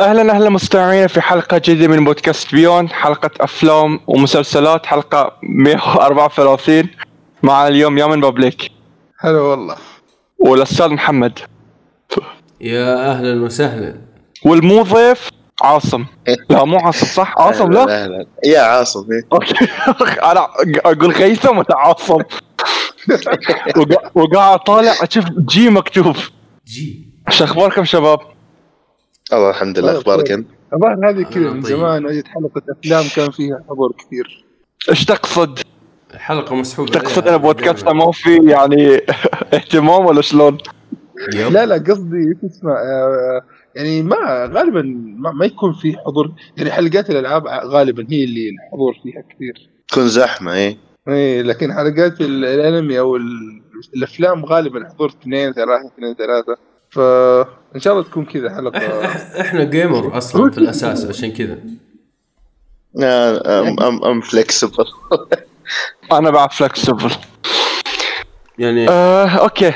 أهلا أهلا مستمعين في حلقة جديدة من بودكاست بيون حلقة أفلام ومسلسلات حلقة 134 مع اليوم يامن بابليك. هلا والله. والأستاذ محمد. يا أهلا وسهلا. والمو ضيف عاصم. لا مو عاصم صح؟ عاصم لا؟ يا عاصم إيه. أوكي. أنا أقول غيثم ولا عاصم؟ وقا- وقاعد طالع أشوف جي مكتوب. جي. شو اخباركم شباب؟ الله الحمد لله أخبارك أنت؟ الظاهر هذه كذا من طيب. زمان اجت حلقه أفلام كان فيها حضور كثير. إيش تقصد؟ الحلقة مسحوب تقصد ان بودكاست ما في يعني اهتمام ولا شلون؟ لا لا قصدي اسمه آه، يعني ما غالبا ما, ما يكون في حضور. يعني حلقات الألعاب غالبا هي اللي الحضور فيها كثير. تكون زحمة إيه. إيه لكن حلقات ال- الأنمي أو ال- الأفلام غالبا حضور اثنين ثلاثة اثنين ثلاثة. فان شاء الله تكون كذا حلقة. إحنا gamer أصلا في الأساس عشان كذا. ام ام ام flexible أنا بعد flexible يعني آه، okay.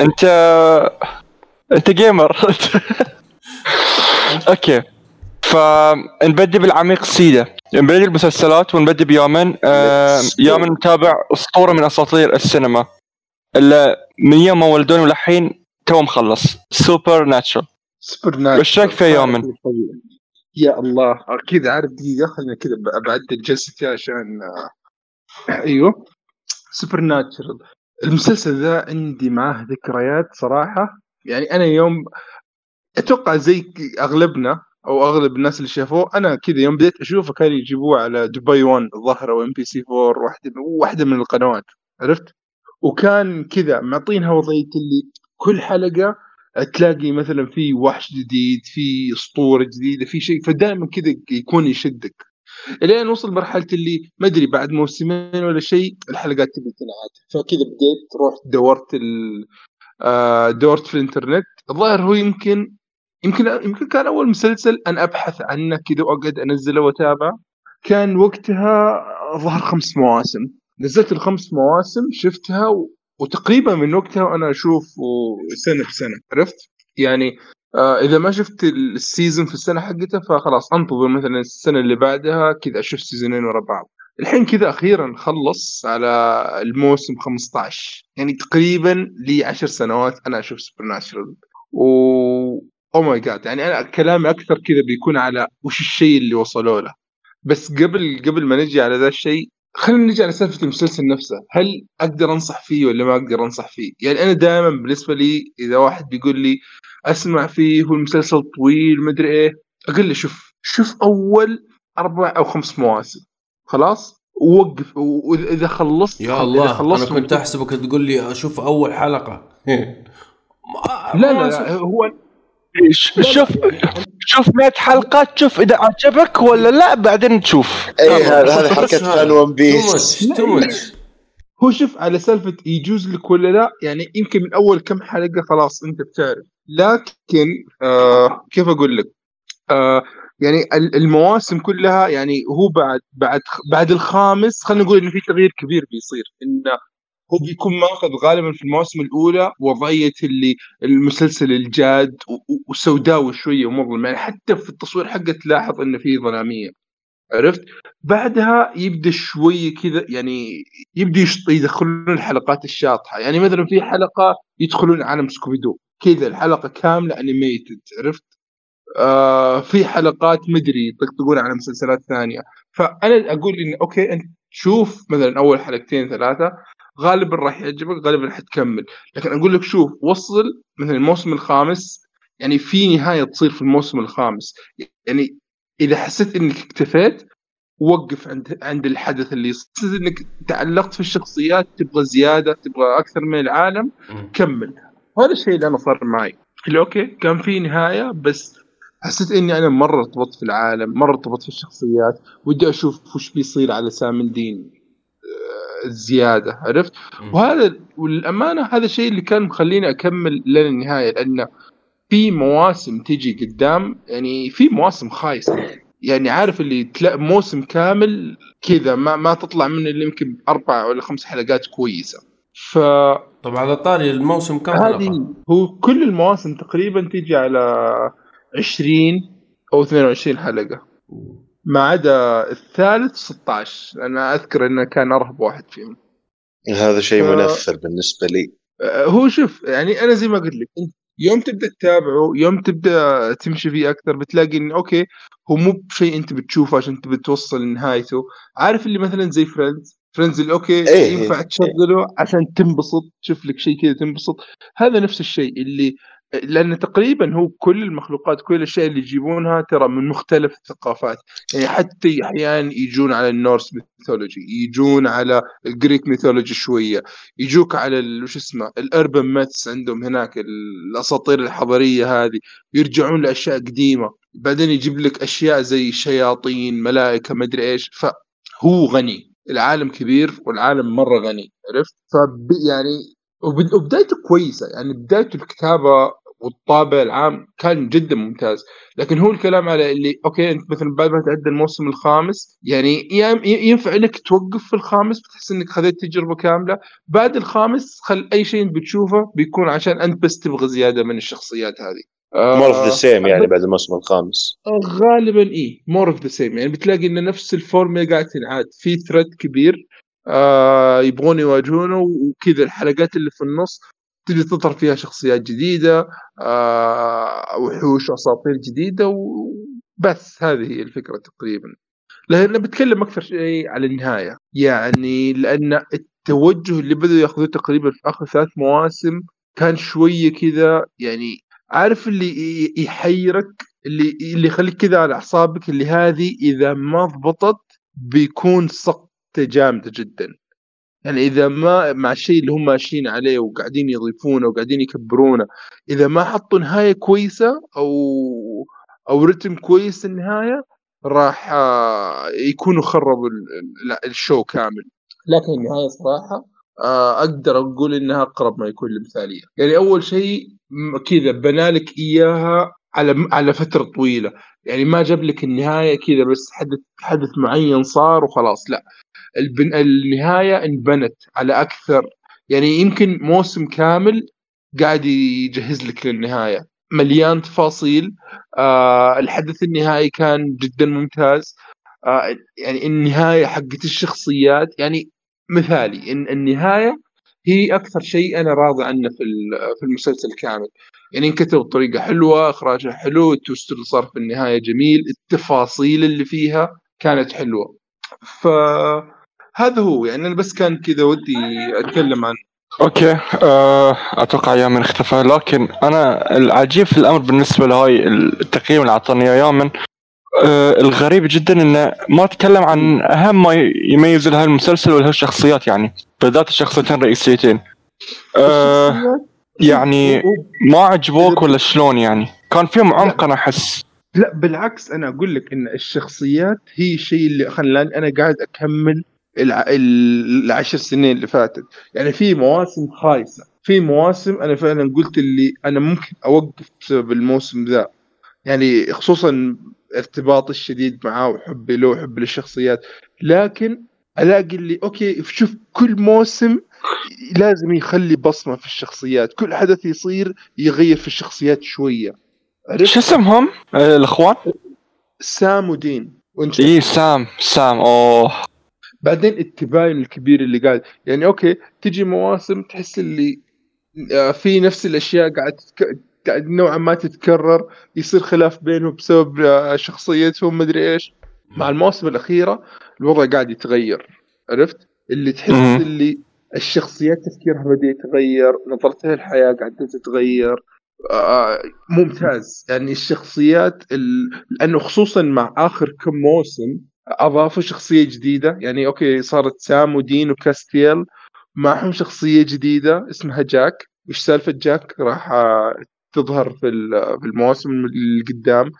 أنت أنت gamer okay. فنبدي بالعميق سيده نبدي بالمسلسلات ونبدي بيامن. آه. يامن متابع أسطورة من أساطير السينما. اللي من يوم ما ولدوني للحين تو مخلص. Supernatural Supernatural وش رأيك فيه يامن؟ يا الله. كذا عارف دقيقة. خلينا كذا بعدل جلستي عشان آه، أيوه. Supernatural المسلسل ذا عندي معاه ذكريات صراحة. يعني أنا يوم أتوقع زي أغلبنا أو أغلب الناس اللي شافوه أنا كذا يوم بديت أشوفه كانوا يجيبوه على دبي 1 الظاهر أو MBC 4 واحدة واحدة من القنوات. عرفت؟ وكان كذا معطينها وضعية اللي كل حلقة تلاقي مثلا في وحش جديد في أسطورة جديدة في شيء فدائما كذا يكون يشدك. إلين وصل مرحلة اللي ما أدري بعد موسمين ولا شيء الحلقات تبي تنعاد. فكذا بديت رحت دورت ال آه، دورت في الإنترنت. الظاهر هو يمكن يمكن يمكن كان أول مسلسل أنا أبحث عنه كذا وأقعد أنزله وأتابعه. كان وقتها ظهر خمس مواسم. نزلت الخمس مواسم شفتها. وتقريبا من وقتها وأنا أشوف سنة بسنه عرفت؟ يعني آه إذا ما شفت ال season في السنة حقتها فخلاص أنتظر مثلا السنة اللي بعدها كذا أشوف season ين ورا بعض. الحين كذا أخيرا خلص على الموسم 15 يعني تقريبا لي 10 سنوات أنا أشوف Supernatural و oh my God يعني أنا كلامي أكثر كذا بيكون على وش الشيء اللي وصلوا له بس قبل قبل ما نجي على ذا الشيء خلينا نجي على سالفه المسلسل نفسه. هل أقدر أنصح فيه ولا ما أقدر أنصح فيه؟ يعني أنا دائما بالنسبة لي إذا واحد بيقول لي أسمع فيه والمسلسل طويل مدري إيه أقول له شوف شوف أول أربع أو خمس مواسم. خلاص؟ ووقف. وإذا خلصت يا إذا الله أنا خلصت كنت أحسبك تقول لي أشوف أول حلقة. ما- لا لا, لا هو شوف. شوف 100 حلقة تشوف إذا عجبك ولا لا بعدين تشوف. إيه هذا. هذا بس حركه. فان ون بيس هو شوف على سالفة يجوز لك ولا لا يعني يمكن من أول كم حلقة خلاص أنت بتعرف. لكن آه كيف أقول لك؟ آه يعني ال- المواسم كلها يعني هو بعد بعد بعد الخامس خلينا نقول إنه في تغيير كبير بيصير. إنه هو بيكون ماخذ غالبا في المواسم الأولى وضعية اللي المسلسل الجاد وسوداوي شوية ومظلم. يعني حتى في التصوير حقه تلاحظ إنه في ظلامية. عرفت؟ بعدها يبدأ شوي كذا يعني يبدأ يدخلون الحلقات الشاطحة. يعني مثلا في حلقة يدخلون عالم سكوبي دو. كذا الحلقة كاملة animated عرفت؟ آه في حلقات مدري يطقطقون على مسلسلات ثانية. فأنا أقول إن okay أنت شوف مثلا أول حلقتين ثلاثة غالبا راح يعجبك غالبا راح تكمل. لكن أقول لك شوف وصل مثلا الموسم الخامس يعني في نهاية تصير في الموسم الخامس. يعني إذا حسيت إنك اكتفيت وقف عند عند الحدث اللي حسيت إنك تعلقت في الشخصيات تبغى زيادة تبغى أكثر من العالم كمل. هذا الشيء اللي أنا صار معي. اللي أوكي كان في نهاية بس حسيت إني أنا مرة ارتبطت في العالم مرة ارتبطت في الشخصيات ودي أشوف وش بيصير على سام الدين زيادة عرفت؟ وهذا والأمانة هذا الشيء اللي كان مخليني أكمل لين النهاية لأن في مواسم تجي قدام يعني في مواسم خايسة. يعني عارف اللي تلاقي موسم كامل كذا ما ما تطلع منه إلا يمكن أربع ولا خمس حلقات كويسة. ف طب على طاري الموسم كم؟ هذه هو كل المواسم تقريبا تيجي على 20 أو 22 حلقة. ما عدا الثالث 16 أنا أذكر إنه كان أرهب واحد فيهم. هذا شيء ف- منفر بالنسبة لي. آه، هو شوف يعني أنا زي ما قلت لك أنت يوم تبدأ تتابعه يوم تبدأ تمشي فيه أكثر بتلاقي إنه أوكي هو مو بشيء أنت بتشوفه عشان تبي توصل لنهايته. عارف اللي مثلا زي Friends Friends اللي okay إيه، ينفع إيه. تشغله عشان تنبسط تشوف لك شيء كذا تنبسط. هذا نفس الشيء اللي لأن تقريبا هو كل المخلوقات كل الأشياء اللي يجيبونها ترى من مختلف الثقافات. يعني حتى أحيانا يجون على ال Norse mythology يجون على ال Greek mythology شوية يجوك على وش اسمه ال urban myths عندهم هناك الأساطير الحضارية هذه يرجعون لأشياء قديمة. بعدين يجيب لك أشياء زي شياطين ملائكة مدري إيش. فهو غني. العالم كبير والعالم مرة غني عرفت؟ فب يعني وبد- وبدايته كويسة. يعني بدايته الكتابه والطابع العام كان جدا ممتاز. لكن هو الكلام على اللي okay أنت مثلا بعد ما تعدى الموسم الخامس يعني ينفع إنك توقف في الخامس بتحس إنك خذيت تجربة كاملة. بعد الخامس خل أي شيء بتشوفه بيكون عشان أنت بس تبغى زيادة من الشخصيات هذه. more of the same يعني بعد الموسم الخامس. غالبا إيه more of the same يعني بتلاقي إن نفس الفورمولا قاعد تنعاد. في thread كبير آه يبغون يواجهونه وكذا الحلقات اللي في النص تبي تظهر فيها شخصيات جديدة آه وحوش وأساطير جديدة وبس. هذه هي الفكرة تقريبا. لأن بتكلم أكثر شيء على النهاية. يعني لأن التوجه اللي بدأوا يأخذوه تقريبا في آخر ثلاث مواسم كان شوية كذا يعني عارف اللي يحيرك اللي اللي يخليك كذا على أعصابك اللي هذه إذا ما ضبطت بيكون سقطة جامدة جدا. يعني إذا ما مع الشيء اللي هم ماشيين عليه وقاعدين يضيفونه وقاعدين يكبرونه إذا ما حطوا نهاية كويسة أو أو رتم كويس النهاية راح آه، يكونوا خربوا ال- ال- الشو كامل. لكن النهاية صراحة آه، أقدر أقول إنها أقرب ما يكون لمثاليه يعني أول شيء كذا بنالك إياها على على فترة طويلة. يعني ما جاب لك النهاية كذا بس حدث حدث معين صار وخلاص لا. البن... النهاية انبنت على أكثر يعني يمكن موسم كامل قاعد يجهز لك للنهاية. مليان تفاصيل آه الحدث النهائي كان جدا ممتاز. آه يعني النهاية حقت الشخصيات يعني مثالي إن النهاية هي أكثر شيء أنا راضي عنه في في المسلسل كامل. يعني انكتب بطريقة حلوة اخراجها حلو ال twist اللي صار في النهاية جميل التفاصيل اللي فيها كانت حلوة. فهذا هو يعني أنا بس كان كذا ودي أتكلم عن okay آه، أتوقع يومن اختفى لكن أنا العجيب في الأمر بالنسبة لهاي التقييم اللي أعطاني إياه يومن آه، الغريب جدا إنه ما تكلم عن أهم ما يميز لها المسلسل ولها الشخصيات يعني بالذات الشخصيتين الرئيسيتين الشخصيات. يعني ما عجبوك ولا شلون يعني كان فيهم عمق أنا أحس لا بالعكس أنا أقول لك إن الشخصيات هي الشيء اللي خلاني أنا قاعد أكمل الع... ال- العشر سنين اللي فاتت. يعني في مواسم خايسة. في مواسم أنا فعلا قلت اللي أنا ممكن أوقف بسبب الموسم ذا. يعني خصوصا ارتباطي الشديد معاه وحبي له وحبي للشخصيات. لكن ألاقي اللي okay شوف كل موسم لازم يخلي بصمة في الشخصيات. كل حدث يصير يغير في الشخصيات شوية. شو اسمهم؟ آه، الأخوان؟ سام ودين وانت؟ اي سام سام. أوه. بعدين التباين الكبير اللي قاعد يعني okay تجي مواسم تحس اللي آه، في نفس الأشياء قاعد نوعا ما تتكرر يصير خلاف بينهم بسبب آه، شخصيتهم مدري إيش. مع المواسم الأخيرة الوضع قاعد يتغير عرفت؟ اللي تحس. اللي الشخصيات تفكيرها بدأ يتغير نظرتها للحياة قاعدة تتغير آه، ممتاز. يعني الشخصيات ال... لأنه خصوصا مع آخر كم موسم أضافوا شخصية جديدة. يعني okay صارت سام ودين وكاستيل. معهم شخصية جديدة اسمها جاك. وش سالفة جاك؟ راح آه، تظهر في ال- في المواسم اللي قدام.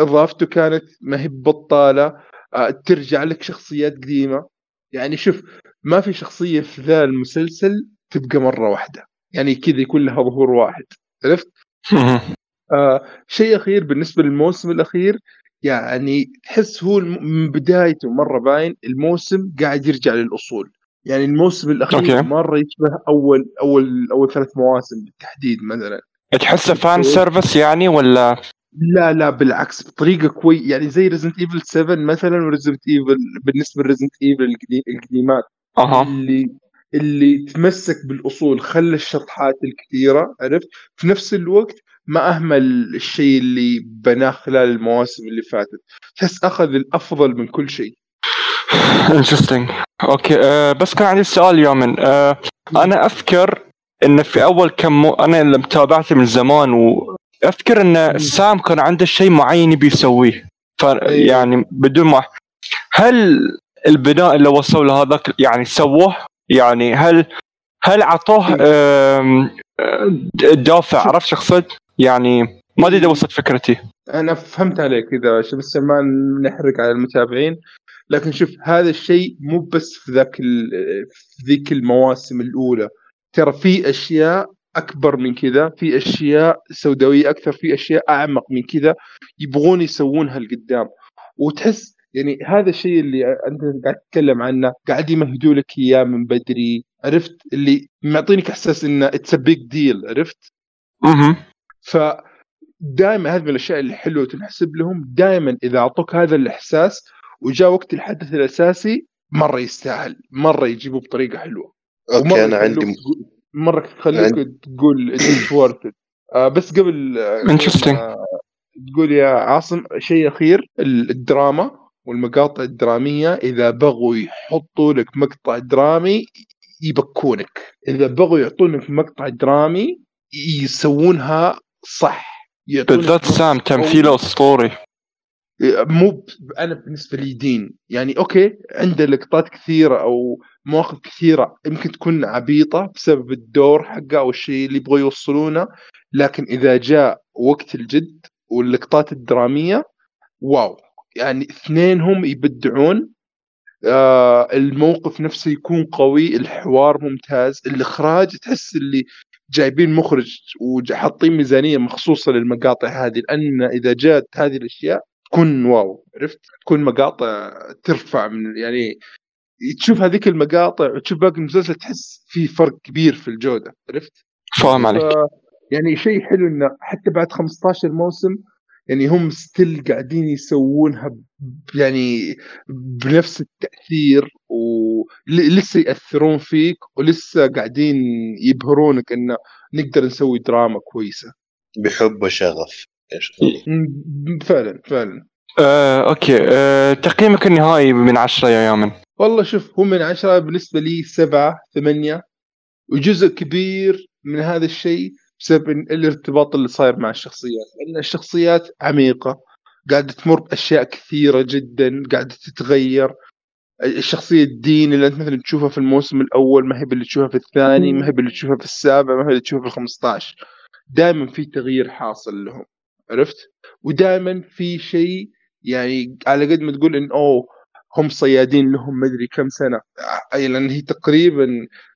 إضافته كانت ما هي بطاله آه، ترجع لك شخصيات قديمة. يعني شوف ما في شخصية في ذا المسلسل تبقى مرة واحدة. يعني كذا يكون لها ظهور واحد. عرفت؟ آه شيء أخير بالنسبة للموسم الأخير. يعني تحس هو من بدايته مرة باين الموسم قاعد يرجع للأصول. يعني الموسم الأخير okay. مرة يشبه اول اول أول ثلاث مواسم بالتحديد مثلا. تحسه fan service يعني ولا؟ لا لا بالعكس بطريقة كوي يعني زي Resident Evil 7 مثلا و Resident Evil بالنسبة ل Resident Evil القديمات. أها. اللي اللي تمسك بالأصول خلى الشطحات الكثيرة عرفت؟ في نفس الوقت ما أهمل الشيء اللي بناه خلال المواسم اللي فاتت. تحس أخذ الأفضل من كل شيء. interesting okay أه بس كان عندي سؤال يومن أه أنا أذكر إن في أول كم مو... أنا اللي متابعته من زمان وأذكر إن سام كان عنده شيء معين يبي يسويه. ف يعني بدون ما هل البناء اللي وصلوا له هذاك يعني سووه؟ يعني هل هل عطوه آم، آه، دافع؟ عرفت شو اقصد؟ يعني ما أدري إذا وصلت فكرتي. أنا فهمت عليك كذا عشان بس ما نحرق على المتابعين. لكن شوف هذا الشيء مو بس في ذاك في ذيك المواسم الأولى. ترى في أشياء أكبر من كذا في أشياء سوداوية أكثر في أشياء أعمق من كذا يبغون يسوونها لقدام. وتحس يعني هذا الشيء اللي أنت قاعد تتكلم عنه قاعد يمهدوا لك إياه من بدري. عرفت؟ اللي معطينك إحساس إنه it's big deal عرفت؟ أها فدائما هذه من الأشياء اللي حلوة تنحسب لهم. دائما إذا أعطوك هذا الإحساس وجاء وقت الحدث الأساسي مرة يستاهل مرة يجيبوه بطريقة حلوة. okay أنا عندي مرة يخليك تقول it's worth بس قبل آه، Interesting. آه، تقول يا عاصم شيء أخير ال- الدراما والمقاطع الدرامية. إذا بغوا يحطوا لك مقطع درامي يبكونك. إذا بغوا يعطونك مقطع درامي يسوونها صح. بالذات سام تمثيله اسطوري مو أنا بالنسبة لي دين. يعني okay عنده لقطات كثيرة أو مواقف كثيرة يمكن تكون عبيطة بسبب الدور حقه أو الشيء اللي يبغوا يوصلونه لكن إذا جاء وقت الجد واللقطات الدرامية wow. يعني اثنينهم يبدعون آه الموقف نفسه يكون قوي الحوار ممتاز الإخراج تحس اللي جايبين مخرج وحاطين ميزانية مخصوصة للمقاطع هذه لأن إذا جات هذه الأشياء تكون wow عرفت؟ تكون مقاطع ترفع من يعني تشوف هذيك المقاطع وتشوف باقي المسلسل تحس في فرق كبير في الجودة عرفت؟ فاهم عليك. يعني شيء حلو إنه حتى بعد 15 موسم يعني هم ستيل قاعدين يسوونها يعني بنفس التأثير ولسه يأثرون فيك ولسه قاعدين يبهرونك انه نقدر نسوي دراما كويسة. بحب وشغف. فعلا فعلا. آه، أوكي. آه، تقييمك النهائي من عشرة يا يامن والله شوف هو من عشرة بالنسبة لي سبعة ثمانية وجزء كبير من هذا الشيء بسبب الارتباط اللي صاير مع الشخصيات لأن الشخصيات عميقة قاعدة تمر بأشياء كثيرة جدا قاعدة تتغير. الشخصية الدين اللي أنت مثلا تشوفها في الموسم الأول ما هي اللي تشوفها في الثاني ما هي اللي تشوفها في السابع ما هي اللي تشوفها في الخمسة عشر دائما في تغيير حاصل لهم عرفت؟ ودائما في شيء يعني على قد ما تقول إن أوه هم صيادين لهم مدري كم سنة. أي لأن هي تقريبا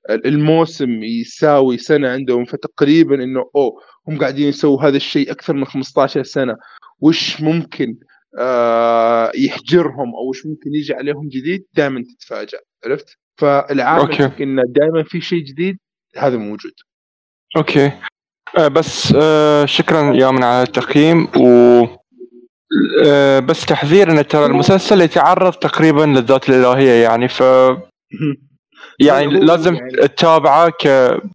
الموسم يساوي سنة عندهم فتقريبا إنه أوه هم قاعدين يسووا هذا الشيء أكثر من 15 سنة. وش ممكن آه يحجرهم أو وش ممكن يجي عليهم جديد؟ دائما تتفاجأ عرفت؟ فالعامل إنه دائما في شيء جديد هذا موجود. أوكي. آه، بس آه، شكرا يامن على التقييم و بس تحذير ان ترى المسلسل يتعرض تقريبا للذات الإلهية يعني ف يعني لازم يعني- تتابعه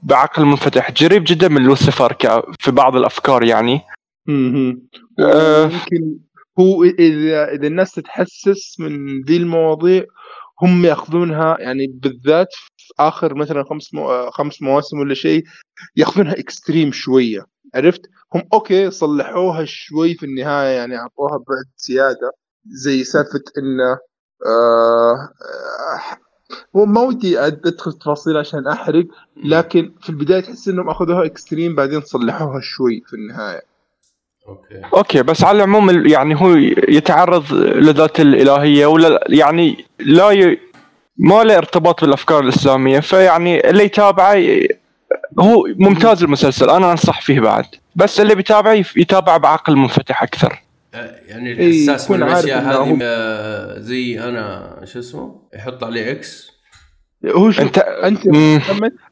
بعقل منفتح قريب جدا من لوسيفر في بعض الأفكار يعني مهم. آه. يمكن هو اذا إذا الناس تتحسس من ذي المواضيع هم يأخذونها يعني بالذات في آخر مثلا خمس مو... خمس مواسم ولا شيء يأخذونها extreme شوية عرفت؟ هم okay صلحوها شوي في النهاية يعني أعطوها بعد زيادة زي سالفة إنه آه آه هو ما ودي أدخل تفاصيل عشان أحرق لكن في البداية تحس إنهم أخذوها extreme بعدين صلحوها شوي في النهاية. okay. okay بس على العموم ال- يعني هو يتعرض لذات الإلهية ولا يعني لا ي... ما له ارتباط بالأفكار الإسلامية فيعني اللي يتابعه هو ممتاز المسلسل أنا أنصح فيه بعد. بس اللي بيتابعه يف- يتابعه بعقل منفتح أكثر. آه، يعني إيه، الحساس من الأشياء هذه هو- زي أنا شو اسمه؟ يحط عليه إكس هو شوف انت أنت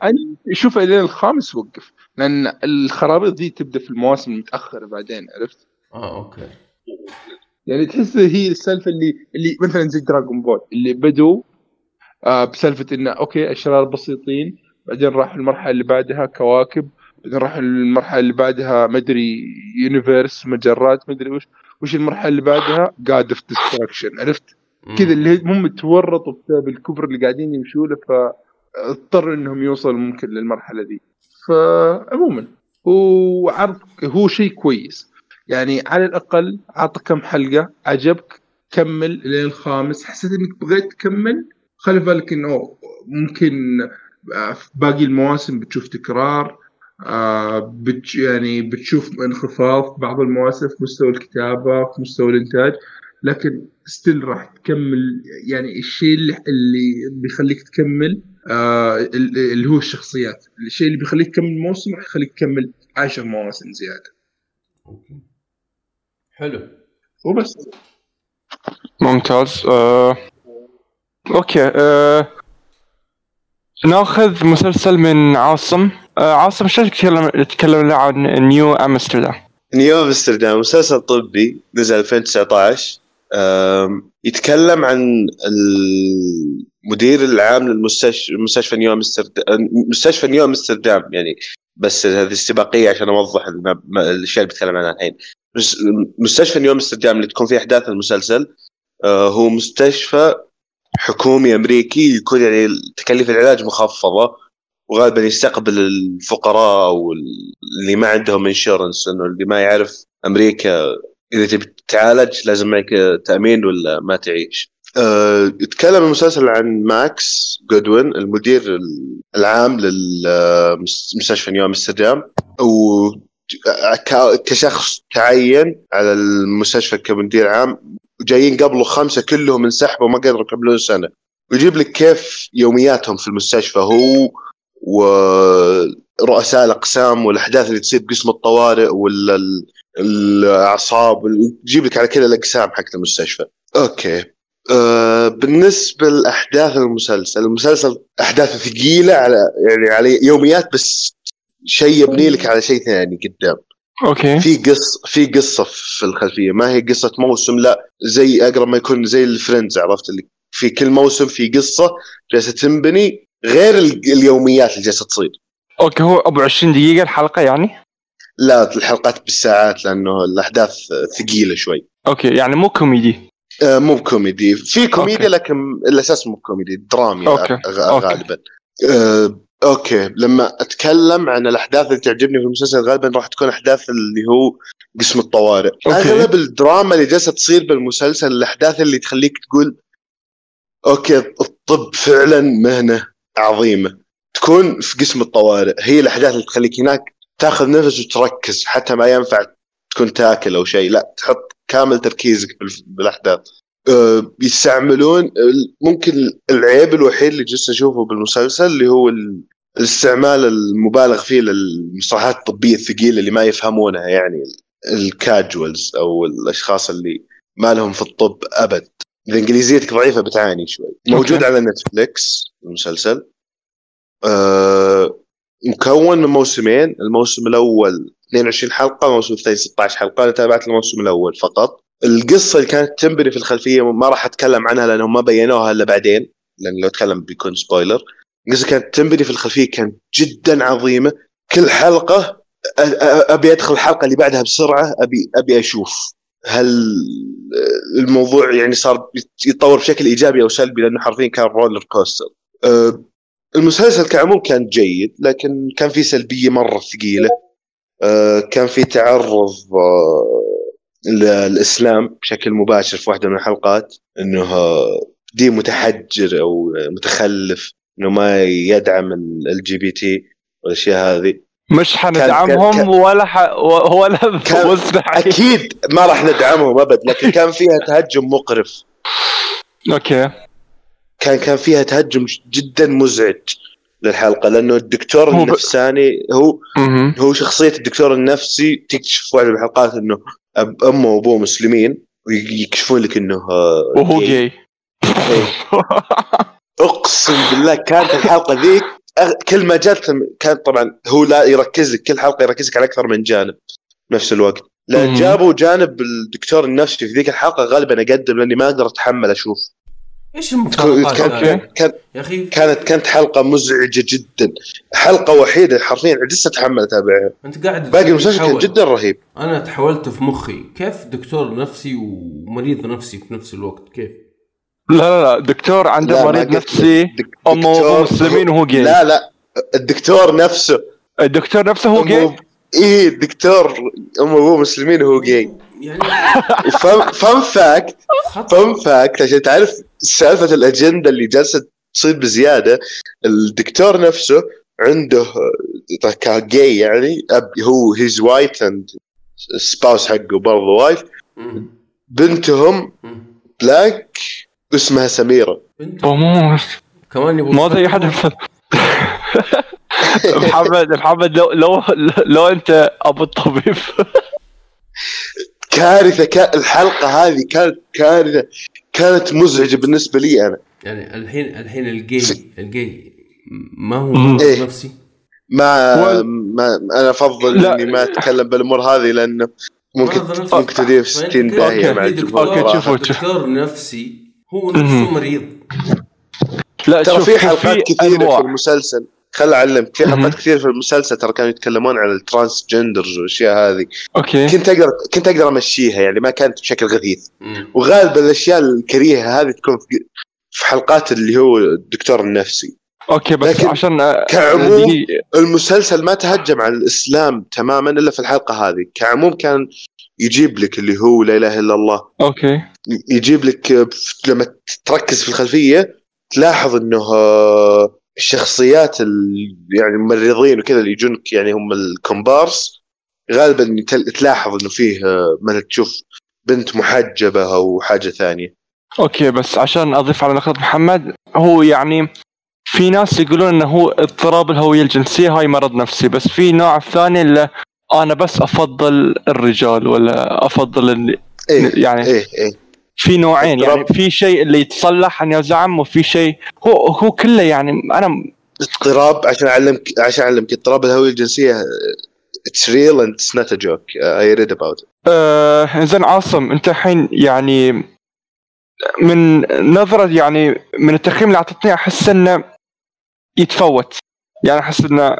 أنت شوف الين الخامس وقف. لأن الخرابيط دي تبدأ في المواسم المتأخرة بعدين عرفت؟ آه okay. يعني تحس هي السالفة اللي اللي مثلا زي دراغون بول اللي بدوا آه بسالفة إنه okay أشرار بسيطين بعدين راح المرحلة اللي بعدها كواكب بعدين راح المرحلة اللي بعدها مدري universe مجرات مدري وش وش المرحلة اللي بعدها؟ God of Destruction عرفت. كذا اللي هم تورطوا بسبب الكبر اللي قاعدين يمشوا له فاضطروا إنهم يوصلوا ممكن للمرحلة دي. فعموما هو عرض هو شيء كويس. يعني على الأقل عطى كم حلقة عجبك كمل لين الخامس حسيت إنك بغيت تكمل خلي بالك إنه ممكن في باقي المواسم بتشوف تكرار آه، بتش يعني بتشوف انخفاض في بعض المواسم في مستوى الكتابة في مستوى الإنتاج لكن ستيل راح تكمل يعني الشيء اللي, اللي بيخليك تكمل آه ال- اللي هو الشخصيات. الشيء اللي بيخليك تكمل موسم راح يخليك تكمل عشر مواسم زيادة. حلو. وبس. ممتاز. آه... okay آه... ناخذ مسلسل من عاصم. آه عاصم إيش تتكلم لنا عن نيو أمستردام؟ نيو أمستردام مسلسل طبي نزل 2019 أم، يتكلم عن المدير العام للمستشفى مستشفى نيو امستردام مستشفى نيو أمستردام يعني بس هذه استباقيه عشان أوضح الأشياء اللي بتكلم عنها الحين. مس- مستشفى نيو أمستردام اللي تكون فيه أحداث المسلسل آه، هو مستشفى حكومي أمريكي يكون يعني تكاليف العلاج مخفضة وغالبا يستقبل الفقراء واللي ما عندهم insurance إنه اللي ما يعرف أمريكا إذا تبي تتعالج لازم معك تأمين ولا ما تعيش. أه يتكلم المسلسل عن ماكس جودوين المدير العام للمستشفى نيو أمستردام و كشخص تعين على المستشفى كمدير عام جايين قبله خمسه كلهم انسحبوا ما قدروا يكملون سنه ويجيب لك كيف يومياتهم في المستشفى هو ورؤساء الأقسام والأحداث اللي تصير بقسم الطوارئ ال- الأعصاب يجيب لك على كل الأقسام حقت المستشفى. okay. أه بالنسبة لأحداث المسلسل، المسلسل أحداثه ثقيلة على يعني على يوميات بس شيء يبني لك على شيء ثاني قدام. okay. في قص في قصة في الخلفية. ما هي قصة موسم لا زي أقرب ما يكون زي الفريندز عرفت؟ اللي في كل موسم في قصة جالسة تنبني غير ال- اليوميات اللي جالسة تصير. okay هو أبو 20 دقيقة الحلقة يعني؟ لا الحلقات بالساعات لأنه الأحداث ثقيلة شوي. okay يعني مو كوميدي؟ آه، مو بكوميدي في كوميديا okay. لكن الأساس مو بكوميدي درامي okay. غ- okay. غالبا. آه، okay. لما أتكلم عن الأحداث اللي تعجبني في المسلسل غالبا راح تكون أحداث اللي هو قسم الطوارئ. okay. أغلب الدراما اللي جالسة تصير بالمسلسل الأحداث اللي تخليك تقول أوكي الطب فعلا مهنة عظيمة. تكون في قسم الطوارئ. هي الأحداث اللي تخليك هناك تأخذ نفس وتركز حتى ما ينفع تكون تاكل أو شيء. لا تحط كامل تركيزك بالأحداث. بيستعملون ال- ممكن العيب الوحيد اللي جلست أشوفه بالمسلسل اللي هو ال- الاستعمال المبالغ فيه للمصطلحات الطبية الثقيلة اللي ما يفهمونها يعني الكاجوالز أو الأشخاص اللي ما لهم في الطب أبد. اذا انجليزيتك ضعيفة بتعاني شوي. موجود. على نتفليكس المسلسل. أه مكون من موسمين الموسم الأول 22 حلقة الموسم الثاني 16 حلقة. أنا تابعت الموسم الأول فقط. القصة اللي كانت تنبني في الخلفية ما راح أتكلم عنها لأنهم ما بينوها إلا بعدين لأن لو أتكلم بيكون سبويلر القصة كانت تنبني في الخلفية كانت جدا عظيمة. كل حلقة أبي أدخل الحلقة اللي بعدها بسرعة ابي أبي أشوف هل الموضوع يعني صار يتطور بشكل إيجابي أو سلبي لأنه حرفيا كان roller coaster المسلسل كعموم كان جيد لكن كان في سلبية مرة ثقيلة. كان في تعرض للاسلام بشكل مباشر في واحدة من الحلقات إنه دين متحجر أو متخلف إنه ما يدعم ال LGBT والأشياء هذه. مش حندعمهم كان- ولا ح... ولا مستحيل. أكيد ما راح ندعمهم أبد لكن كان فيها تهجم مقرف. okay. كان كان فيها تهجم جدا مزعج. للحلقة لأنه الدكتور هو النفساني هو. هو شخصية الدكتور النفسي تكتشف في واحدة من الحلقات إنه أب- أمه وأبوه مسلمين ويكشفون لك إنه آه، وهو جاي. إيه. أقسم بالله كانت الحلقة ذيك كل ما جات كان طبعا هو لا يركز لك كل حلقة يركز لك على أكثر من جانب نفس الوقت لأن. جابوا جانب الدكتور النفسي في ذيك الحلقة غالبا أقدم لأني ما أقدر أتحمل أشوف إيش المفارقات كان هذه؟ أوكي. كان يا أخي. كانت كانت حلقة مزعجة جدا. حلقة وحيدة حرفيا عجزت اتحمل اتابعها أنت قاعد باقي المسلسل كان. جدا رهيب. أنا تحولت في مخي. كيف دكتور نفسي ومريض نفسي في نفس الوقت؟ كيف؟ لا لا لا. دكتور عنده لا، مريض نفسي. دك- أمه مسلمين وهو جاي لا لا. الدكتور نفسه. الدكتور نفسه هو جاي إيه الدكتور أمه وأبوه مسلمين وهو جاي يعني fun fact fun fact عشان تعرف سالفة الأجندة اللي جالسة تصير بزيادة الدكتور نفسه عنده آه، كجاي يعني أب هو he's white and spouse حقه برضه white مم. بنتهم. بلاك اسمها سميرة. بنت. ومو كمان يبغى ما زي حد محمد محمد لو لو لو أنت أبو الطبيب. كارثة كا الحلقة هذه كانت كارثة كانت مزعجة بالنسبة لي أنا يعني الحين الحين الجي الجي ما هو إيه. نفسي ما, ما أنا أفضل لا. إني ما أتكلم بالأمور هذه لأنه ممكن. ممكن تدير في فأنت 60 كده داهيه. مع في الجمهور دكتور-. شوفوا. نفسي هو. نفسه مريض لا ترى شوف في حلقات كثيرة. في المسلسل خل اعلمك في حلقات مهم. كثيره في المسلسل ترى كانوا يتكلمون عن الترانس جندرز والأشياء هذه. أوكي. كنت أقدر كنت أقدر أمشيها يعني ما كانت بشكل غثيث. وغالبا الأشياء الكريهة هذه تكون في في حلقات اللي هو الدكتور النفسي. أوكي بس لكن عشان كعموم دي- المسلسل ما تهجم على الإسلام تماما إلا في الحلقة هذه. كعموم كان يجيب لك اللي هو لا إله إلا الله. أوكي. يجيب لك لما تركز في الخلفية تلاحظ إنه آه، الشخصيات ال- يعني الممرضين وكذا اللي يجونك يعني هم الكومبارس غالبا تل- تلاحظ إنه فيه آه، مثلا تشوف بنت محجبة أو حاجة ثانية. أوكي بس عشان أضيف على نقطة محمد هو يعني في ناس يقولون إنه هو اضطراب الهوية الجنسية هاي مرض نفسي بس في نوع ثاني اللي أنا بس أفضل الرجال ولا أفضل إيه يعني إيه إيه. في نوعين يعني. في شيء اللي يتصلح ان يزعم وفي شيء هو هو كله يعني أنا اضطراب عشان أعلمك عشان أعلمك اضطراب الهوية الجنسية اتس ريل اند اتس نوت ا جوك اي ريد اباوت زين عاصم أنت الحين يعني من نظرة يعني من التقييم اللي أعطتني أحس إنه يتفوت. يعني أحس إنه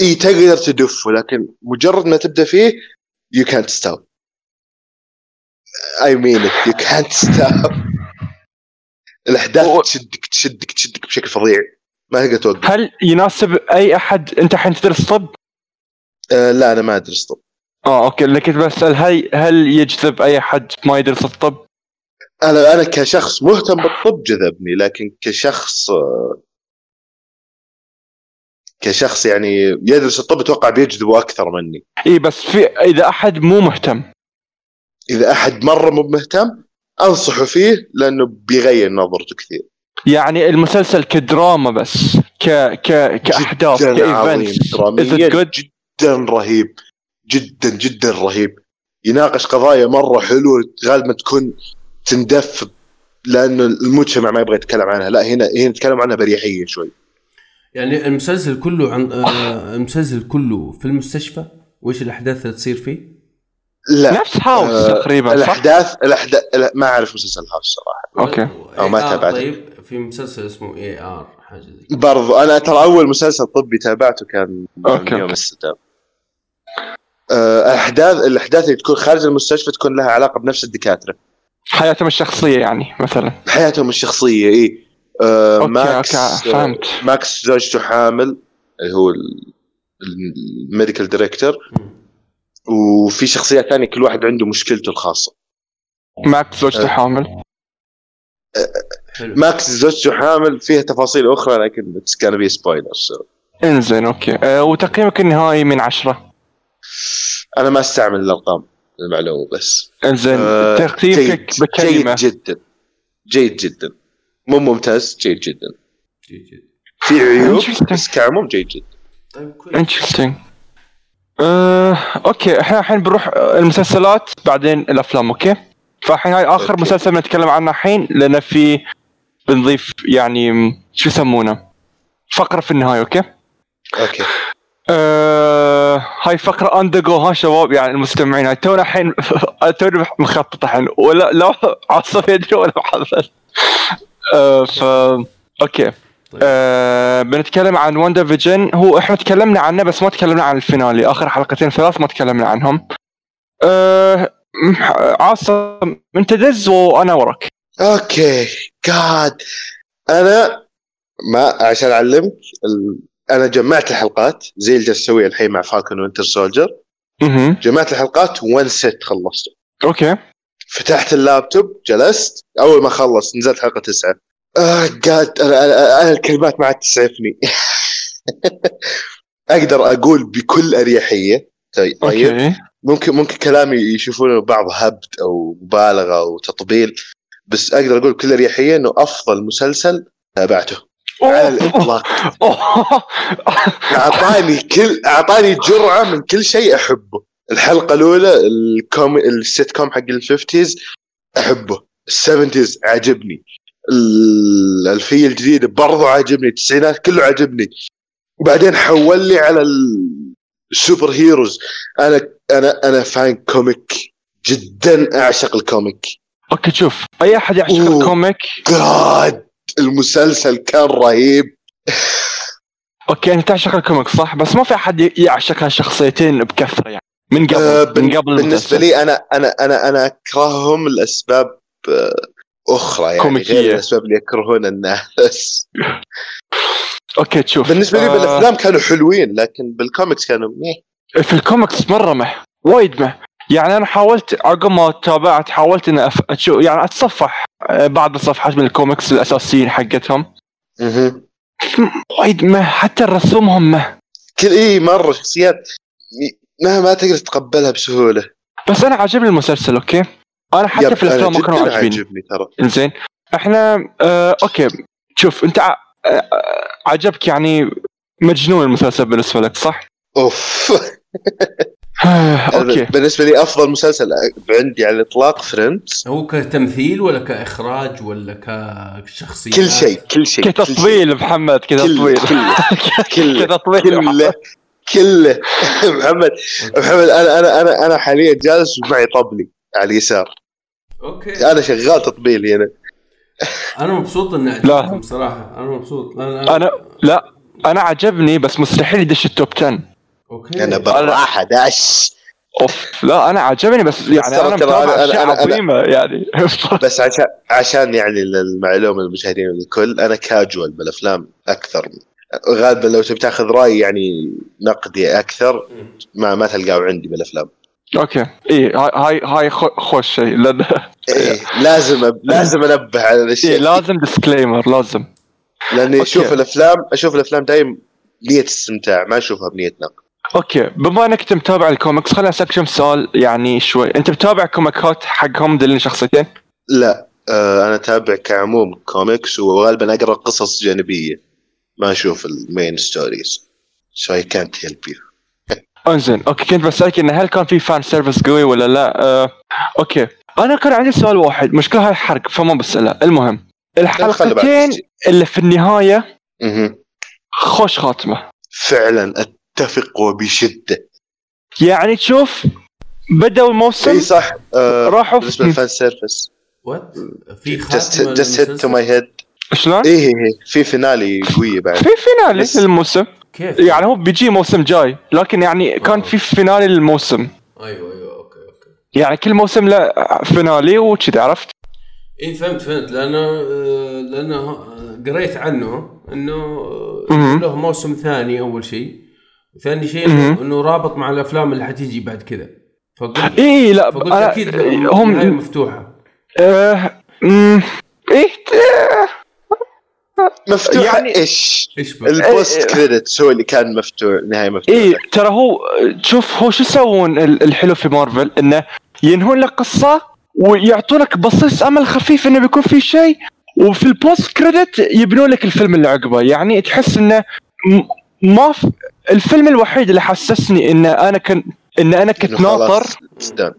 إي تقدر تدفه لكن مجرد ما تبدأ فيه يو كانت ستوب اي مين يو كانت ستوب الاحداث تشدك تشدك تشدك بشكل فظيع. ما تقدر توقف هل يناسب أي أحد؟ أنت الحين تدرس طب؟ آه لا أنا ما أدرس طب. آه أوكي. اللي كنت بسأل هل هل يجذب أي أحد ما يدرس الطب؟ أنا أنا كشخص مهتم بالطب جذبني لكن كشخص آه، كشخص يعني يدرس الطب أتوقع بيجذبه أكثر مني. اي بس في إذا أحد مو مهتم. إذا أحد مرة مو مهتم أنصحه فيه لأنه بيغير نظرته كثير. يعني المسلسل كدراما بس ك ك كأحداث كايفنتس good؟ جدا رهيب. جدا جدا رهيب. يناقش قضايا مرة حلوة غالبا تكون تندف لأنه المجتمع ما يبغى يتكلم عنها. لا هنا هنا نتكلم عنها بريحية شوي. يعني المسلسل كله عن آه المسلسل كله في المستشفى وإيش الأحداث اللي تصير فيه؟ لا نفس هاوس آه، تقريبا؟ الأحداث الأحداث لا، ما أعرف مسلسل هاوس صراحة. أوكي. أو ما AR تابعته. طيب في مسلسل اسمه اي ار حاجة زي برضو أنا ترى أول مسلسل طبي تابعته كان أوكي. يوم الستام آه، الأحداث الأحداث اللي تكون خارج المستشفى تكون لها علاقة بنفس الدكاترة. حياتهم الشخصية يعني مثلا. حياتهم الشخصية اي آه أوكي ماكس أوكي فهمت. آه ماكس زوجته حامل اللي هو الميديكال دايركتور وفي شخصيات ثانية كل واحد عنده مشكلته الخاصة. معك زوجته آه. حامل. حلو ماكس زوجته حامل فيها تفاصيل أخرى لكن اتس كان بي سبويلر إنزين أوكي. أه وتقييمك النهائي من عشرة؟ أنا ما أستعمل الأرقام المعلومة بس. إنزين آه، تقييمك جيد بكلمة. جيد جدا. جيد جدا. مو ممتاز جيد جدا. جيد جيد. في عيوب. بس كعموم جيد جدا. طيب كويس. انترستنج أه، أوكي إحنا الحين بنروح المسلسلات بعدين الأفلام أوكي؟ فالحين هاي آخر أوكي. مسلسل بنتكلم عنه الحين لأن في بنضيف يعني شو يسمونه؟ فقرة في النهاية أوكي؟ أوكي. آه هاي فقرة اندجو ها شباب يعني المستمعين هاي تونا الحين توني مخطط الحين ولا لا عاصم يدري ولا محمد آه ف أوكي. آه بنتكلم عن واندا فيجن هو إحنا تكلمنا عنه بس ما تكلمنا عن الفينالي. آخر حلقتين ثلاث ما تكلمنا عنهم. آه عاصم انت دز وأنا وراك. أوكي. جاد أنا ما عشان أعلمك ال... أنا جمعت الحلقات. زي اللي جالس اسويه الحين مع فالكون وينتر سولجر أها جمعت الحلقات وان ست خلصته أوكي. فتحت اللابتوب جلست. أول ما خلص نزلت حلقة تسعة. آه جاد أنا أنا, الكلمات ما عاد تسعفني. أقدر أقول بكل أريحية. طيب طيب. أوكي ممكن ممكن كلامي يشوفونه بعض هبد أو مبالغة أو تطبيل بس أقدر أقول بكل أريحية إنه أفضل مسلسل تابعته. على الإطلاق. أعطاني كل أعطاني جرعة من كل شيء أحبه. الحلقة الأولى الكوم السيت كوم حق الفيفتيز أحبه. السفنتيز عجبني. الألفية الجديدة برضو عجبني التسعينات كله عجبني وبعدين حول لي على السوبر هيروز. أنا أنا أنا فان كوميك جدا أعشق الكوميك. أوكي شوف أي أحد يعشق. الكوميك؟ جاد المسلسل كان رهيب. أوكي أنت تعشق الكوميك صح؟ بس ما في أحد يعشق هالشخصيتين بكثرة يعني من قبل آه، من قبل بالنسبة. لي أنا أنا أنا أنا أكرههم لأسباب آه، أخرى يعني كوميكية. غير الأسباب اللي يكرهون الناس. أوكي تشوف بالنسبة لي آه، بالأفلام كانوا حلوين لكن بالكوميكس كانوا ميه في الكوميكس مرة مه وايد مه. يعني أنا حاولت عقب ما تابعت حاولت إني أف... أشوف يعني أتصفح آه، بعض الصفحات من الكوميكس الأساسيين حقتهم. وايد مه حتى رسومهم مه. كل إي مرة شخصيات ما ما تقدر تتقبلها بسهولة. بس أنا عجبني المسلسل okay؟ أنا حتى في الافلام ما كانوا عجبني ترى. زين إحنا آه okay. شوف أنت ع... آه عجبك يعني مجنون المسلسل بالنسبة لك صح؟ أوف. آه، okay. بالنسبة لي أفضل مسلسل عندي على الإطلاق Friends هو كتمثيل ولا كإخراج ولا كشخصيه كل شيء كل شيء. كتطويل محمد كله كتطويل كله كتطويل كله كله محمد محمد أنا أنا أنا أنا حاليا جالس ومعي طبلي. على اليسار. okay. أنا شغال تطبيل هنا أنا مبسوط إني لا. عجبكم صراحة. أنا مبسوط. لا أنا لا. أنا عجبني بس مستحيل يدش ال top 10 okay. أنا بالراحه داش. أوف. لا أنا عجبني بس يعني أنا متابع أنا- أنا- أشياء أنا- أنا- عظيمة يعني. بس عشان عشان يعني للمعلومة للمشاهدين الكل أنا كاجوال بالأفلام أكثر. غالبا لو تبي تاخذ رأي يعني نقدي أكثر ما ما تلقاه عندي بالأفلام. أوكي. اي هاي هاي هاي خو- خوش شيء لأن إيه لازم أب... لازم أنبه على إيه الاشياء لازم disclaimer لازم. لأني. أشوف الافلام أشوف الأفلام دايم بنيه استمتاع ما أشوفها بنية نقد. okay. بما إنك أنت متابع الكوميكس خليني أسألك كم سؤال يعني شوي. أنت متابع كوميكات حقهم ذي شخصيتين؟ لا. آه أنا أتابع كعموم كوميكس وغالبا أقرأ قصص جانبية. ما أشوف ال main stories so I can't help you. انزين okay كنت بسألك انه هل كان في fan service قوي ولا لا؟ آه، okay أنا كان عندي سؤال واحد مشكلة هاي حرق فما بساله المهم الحلقتين. اللي في النهاية. خوش خاتمة فعلا أتفق وبشده يعني تشوف بدأوا أي الموسم صح آه راحوا بالنسبة لل fan service what في خاتمة just hit to my head شلون؟ إيه إيه إيه. في finale قوية بعد في فينالي للموسم كيف؟ يعني هو بيجي موسم جاي لكن يعني كان في finale للموسم أيوه أيوه okay okay. يعني كل موسم له finale وكذا عرفت؟ إي فهمت فهمت. لأنه آه، لأنه آه، قريت عنه إنه آه،. له موسم ثاني أول شيء. ثاني شيء إنه رابط مع الأفلام اللي حتيجي بعد كذا. فقلت إي لا فقلت أكيد هم مفتوحة. آه مم، إيه. مفتوحه يعني- يعني إيش إيش؟ ال post إيه. credits هو اللي كان مفتوح نهاية مفتوحه إيه ترى هو شوف هو شو يسوون ال- الحلو في مارفل إنه ينهون لك قصة ويعطونك بصيص أمل خفيف إنه بيكون في شيء وفي ال post credit يبنون لك الفيلم اللي عقبه يعني تحس إنه م- ما في الفيلم الوحيد اللي حسسني ان أنا كان إن أنا كنت ناطر.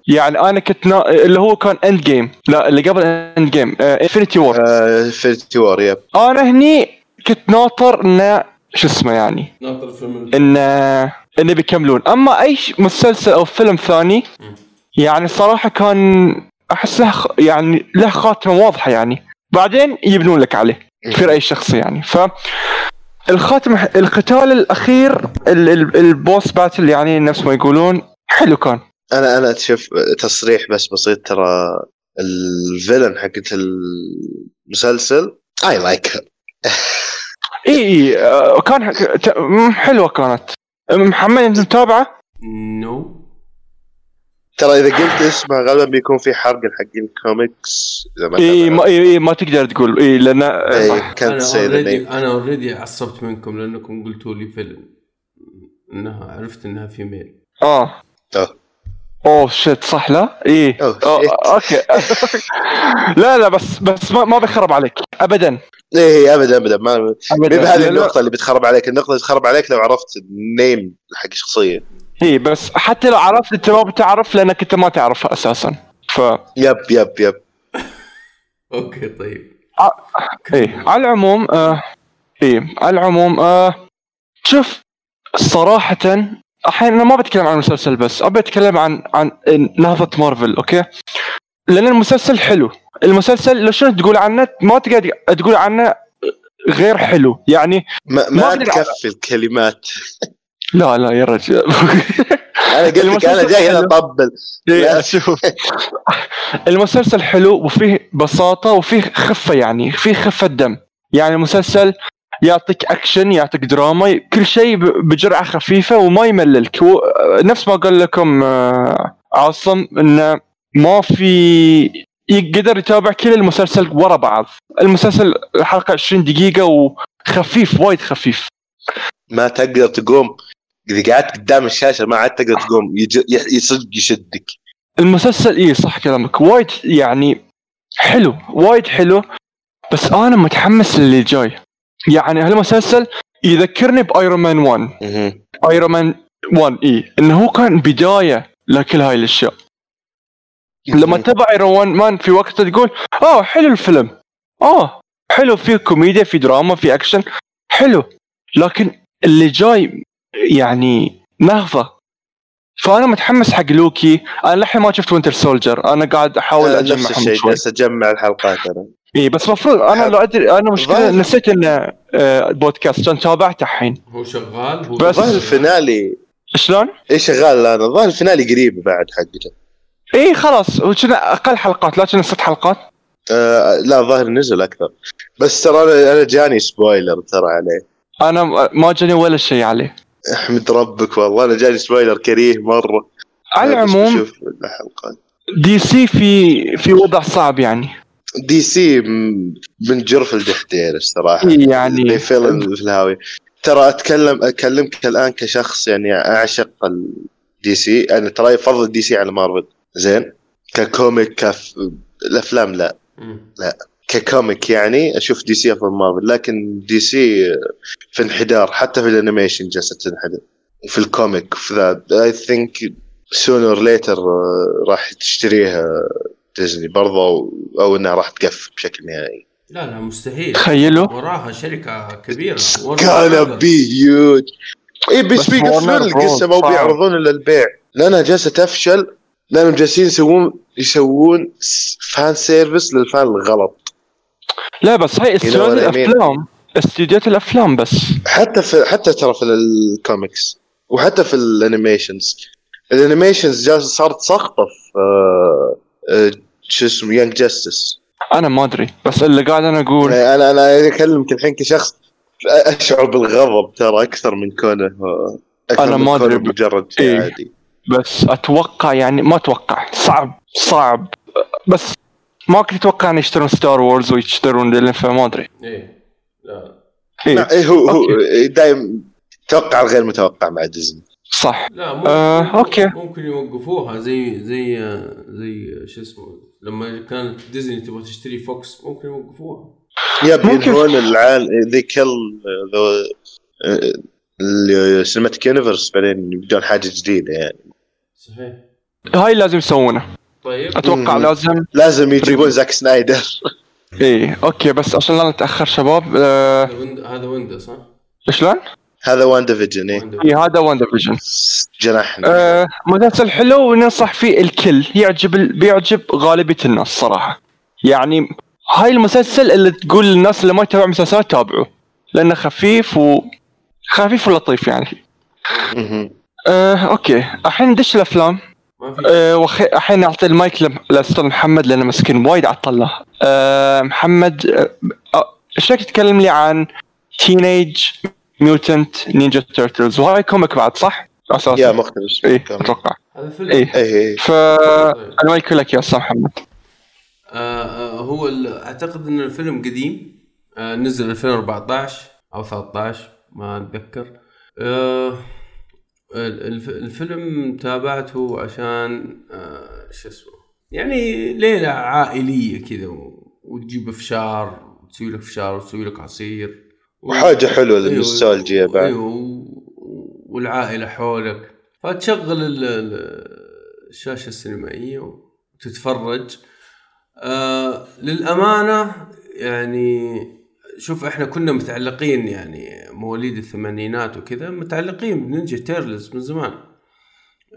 يعني أنا كنت نا... اللي هو كان Endgame لا اللي قبل Endgame Infinity War آه، Infinity War yep أنا هني كنت ناطر انه شو اسمه يعني؟ ناطر انه إنه بيكملون. أما أي مسلسل أو فيلم ثاني. يعني صراحة كان أحس له خ- يعني له خاتمة واضحة يعني. بعدين يبنون لك عليه في راي شخصي يعني. ف الخاتمة القتال الأخير ال- ال- ال boss battle يعني نفس ما يقولون حلو كان أنا أنا شوف تصريح بس بسيط ترى ال villain حقت المسلسل I like إي إي آه، كان حلوة كانت محمد أنت متابعة؟ no. ترى إذا قلت اسمها غالبا بيكون في حرق حق الكوميكس إذا ما إي. ما إي إي، ما تقدر تقول. إي لأن إي، صح. كانت أنا already name أنا already عصبت منكم لأنكم قلتوا لي فيلم انها عرفت إنها female آه. أوه. shit صح لا؟ إيه. أوه،. okay. لا لا بس بس ما, ما بيخرب عليك ابدا. إيه ابدا ابدا. ما ابدا. مي بهذه. النقطة اللي بتخرب عليك، النقطة اللي تخرب عليك لو عرفت ال name حق الشخصية. اي بس حتى لو عرفت أنت ما بتعرف لأنك أنت ما تعرفها أساسا. ف yep yep yep. okay طيب. إيه على العموم آه إيه على العموم آه شوف صراحة الحين أنا ما بتكلم عن المسلسل بس أبي أتكلم عن عن نهضة Marvel okay لأن المسلسل حلو المسلسل لو شنو تقول عنه ما تقدر تقول عنه غير حلو يعني ما, ما ما تكفي الكلمات. لا لا يا رجال أنا قلت لك أنا جاي هنا. أطبل. إيه،. شوف المسلسل حلو وفيه بساطة وفيه خفة يعني فيه خفة دم يعني المسلسل يعطيك اكشن يعطيك دراما كل شيء ب- بجرعة خفيفة وما يمللك. نفس ما قال لكم آه، عاصم انه ما في يقدر يتابع كل المسلسل ورا بعض. المسلسل الحلقة 20 دقيقة وخفيف وايد خفيف. ما تقدر تقوم. إذا قعدت قدام الشاشة ما عاد تقدر تقوم. يصدق يشدك. المسلسل إيه صح كلامك. وايد يعني حلو وايد حلو. بس أنا متحمس للي جاي. يعني هالمسلسل يذكرني بأيرون مان 1 مهم. أيرون مان 1 اي إنه هو كان بداية لكل هاي الأشياء. لما تتابع Iron Man في وقت تقول آه حلو الفيلم. آه حلو فيه كوميديا في دراما في أكشن حلو. لكن اللي جاي يعني نهضة. فأنا متحمس حق لوكي. أنا للحين ما شفت Winter Soldier أنا قاعد أحاول آه، أجمعهم نفس الشيء جالس أجمع الحلقات أنا. اي بس المفروض أنا لو أدري أنا مشكلة ظاهر- نسيت انه آه، بودكاست كان تابعته الحين هو شغال هو بس- الظاهر ال finale شلون؟ إيه شغال الان الظاهر ال finale قريب بعد حقته. اي خلاص هو كنا أقل حلقات لا كنا ست حلقات آه لا الظاهر نزل أكثر. بس ترى أنا أنا جاني spoiler ترى عليه. أنا ما جاني ولا شيء عليه أحمد ربك والله أنا جاني spoiler كريه مرة. على بس العموم. DC في في وضع صعب يعني DC من جرف الدحدير الصراحة. يعني- in- في الهاويه ترى اتكلم أكلمك الآن كشخص يعني أعشق ال DC أنا ترى افضل DC على مارفل زين؟ ك comic كف الأفلام لا. مم. ك comic يعني أشوف DC أفضل من مارفل لكن DC في انحدار. حتى في ال animation جالسة تنحدر. في ال comic في the I think sooner later راح تشتريها ديزني برضو أو إنها راح تقفل بشكل نهائي. لا لا مستحيل. تخيلوا. وراها شركة كبيرة. can be huge اي بس بيقفلون القصة ما. بيعرضون إلا البيع. لأنها جالسة تفشل لأنهم جالسين يسوون يسوون fan service لل fan الغلط. لا بس هاي استوديوهات. الأفلام. استديوهات الأفلام بس. حتى في حتى ترى في الكوميكس وحتى في ال animations ال animations جالسه صارت سخطة في آه، شو اسمه Young Justice أنا ما أدري بس اللي قاعد أنا أقول أنا أنا اكلمك الحين كشخص أشعر بالغضب ترى أكثر من كونه آه، أكثر أنا من ما أدري. مجرد شيء إيه. عادي بس أتوقع يعني ما أتوقع صعب صعب بس ما كنت أتوقع إن يشترون Star Wars ويشترون ديلين فما أدري إيه لا إيه. لا إيه هو هو دايم توقع الغير متوقع مع ديزني صح لا ممكن, آه، okay. ممكن يوقفوها زي زي زي شو اسمه لما كانت ديزني تبغى تشتري Fox ممكن يوقفوها yep ممكن. ينهون العالم ذي كل ال cinematic universe بعدين يبدون حاجة جديدة يعني صحيح هاي لازم يسوونه طيب أتوقع مم. لازم لازم يجيبون Zack Snyder إيه okay بس عشان لا نتأخر شباب آه هذا Wand- هذا ويندا صح؟ شلون؟ هذا WandaVision اي هذا WandaVision جنحنا. آه مسلسل حلو وننصح فيه الكل يعجب ال... بيعجب غالبية الناس صراحة. يعني هاي المسلسل اللي تقول للناس اللي ما يتابع مسلسلات تابعوه لأنه خفيف و خفيف ولطيف يعني. آه okay. الحين ندش الأفلام. أه وخي... الحين نعطي المايك لم- للاستاذ محمد لأنه مسكين وايد عطله أه محمد أه أه، إيش رايك تتكلم لي عن Teenage Mutant Ninja Turtles وهاي comic بعد صح؟ أساسا يا مختلف إيه أتوقع. هذا فيلم. إيه. إيه إيه. فالمايك لك يا أستاذ محمد. آه آه هو ال- أعتقد إن الفيلم قديم. آه نزل 2014 أو 13 ما أتذكر. آه ال- الف- الفيلم تابعته عشان آه شو اسمه؟ يعني ليلة عائلية كذا وتجيب فشار وتسوي لك فشار وتسوي لك عصير. وحاجة حلوة أيوة، للنوستالجيا بعد. أيوه والعائلة حولك. فتشغل ال- ال- الشاشة السينمائية وتتفرج. آه للأمانة يعني شوف إحنا كنا متعلقين يعني مواليد الثمانينات وكذا متعلقين ب Ninja Turtles من زمان.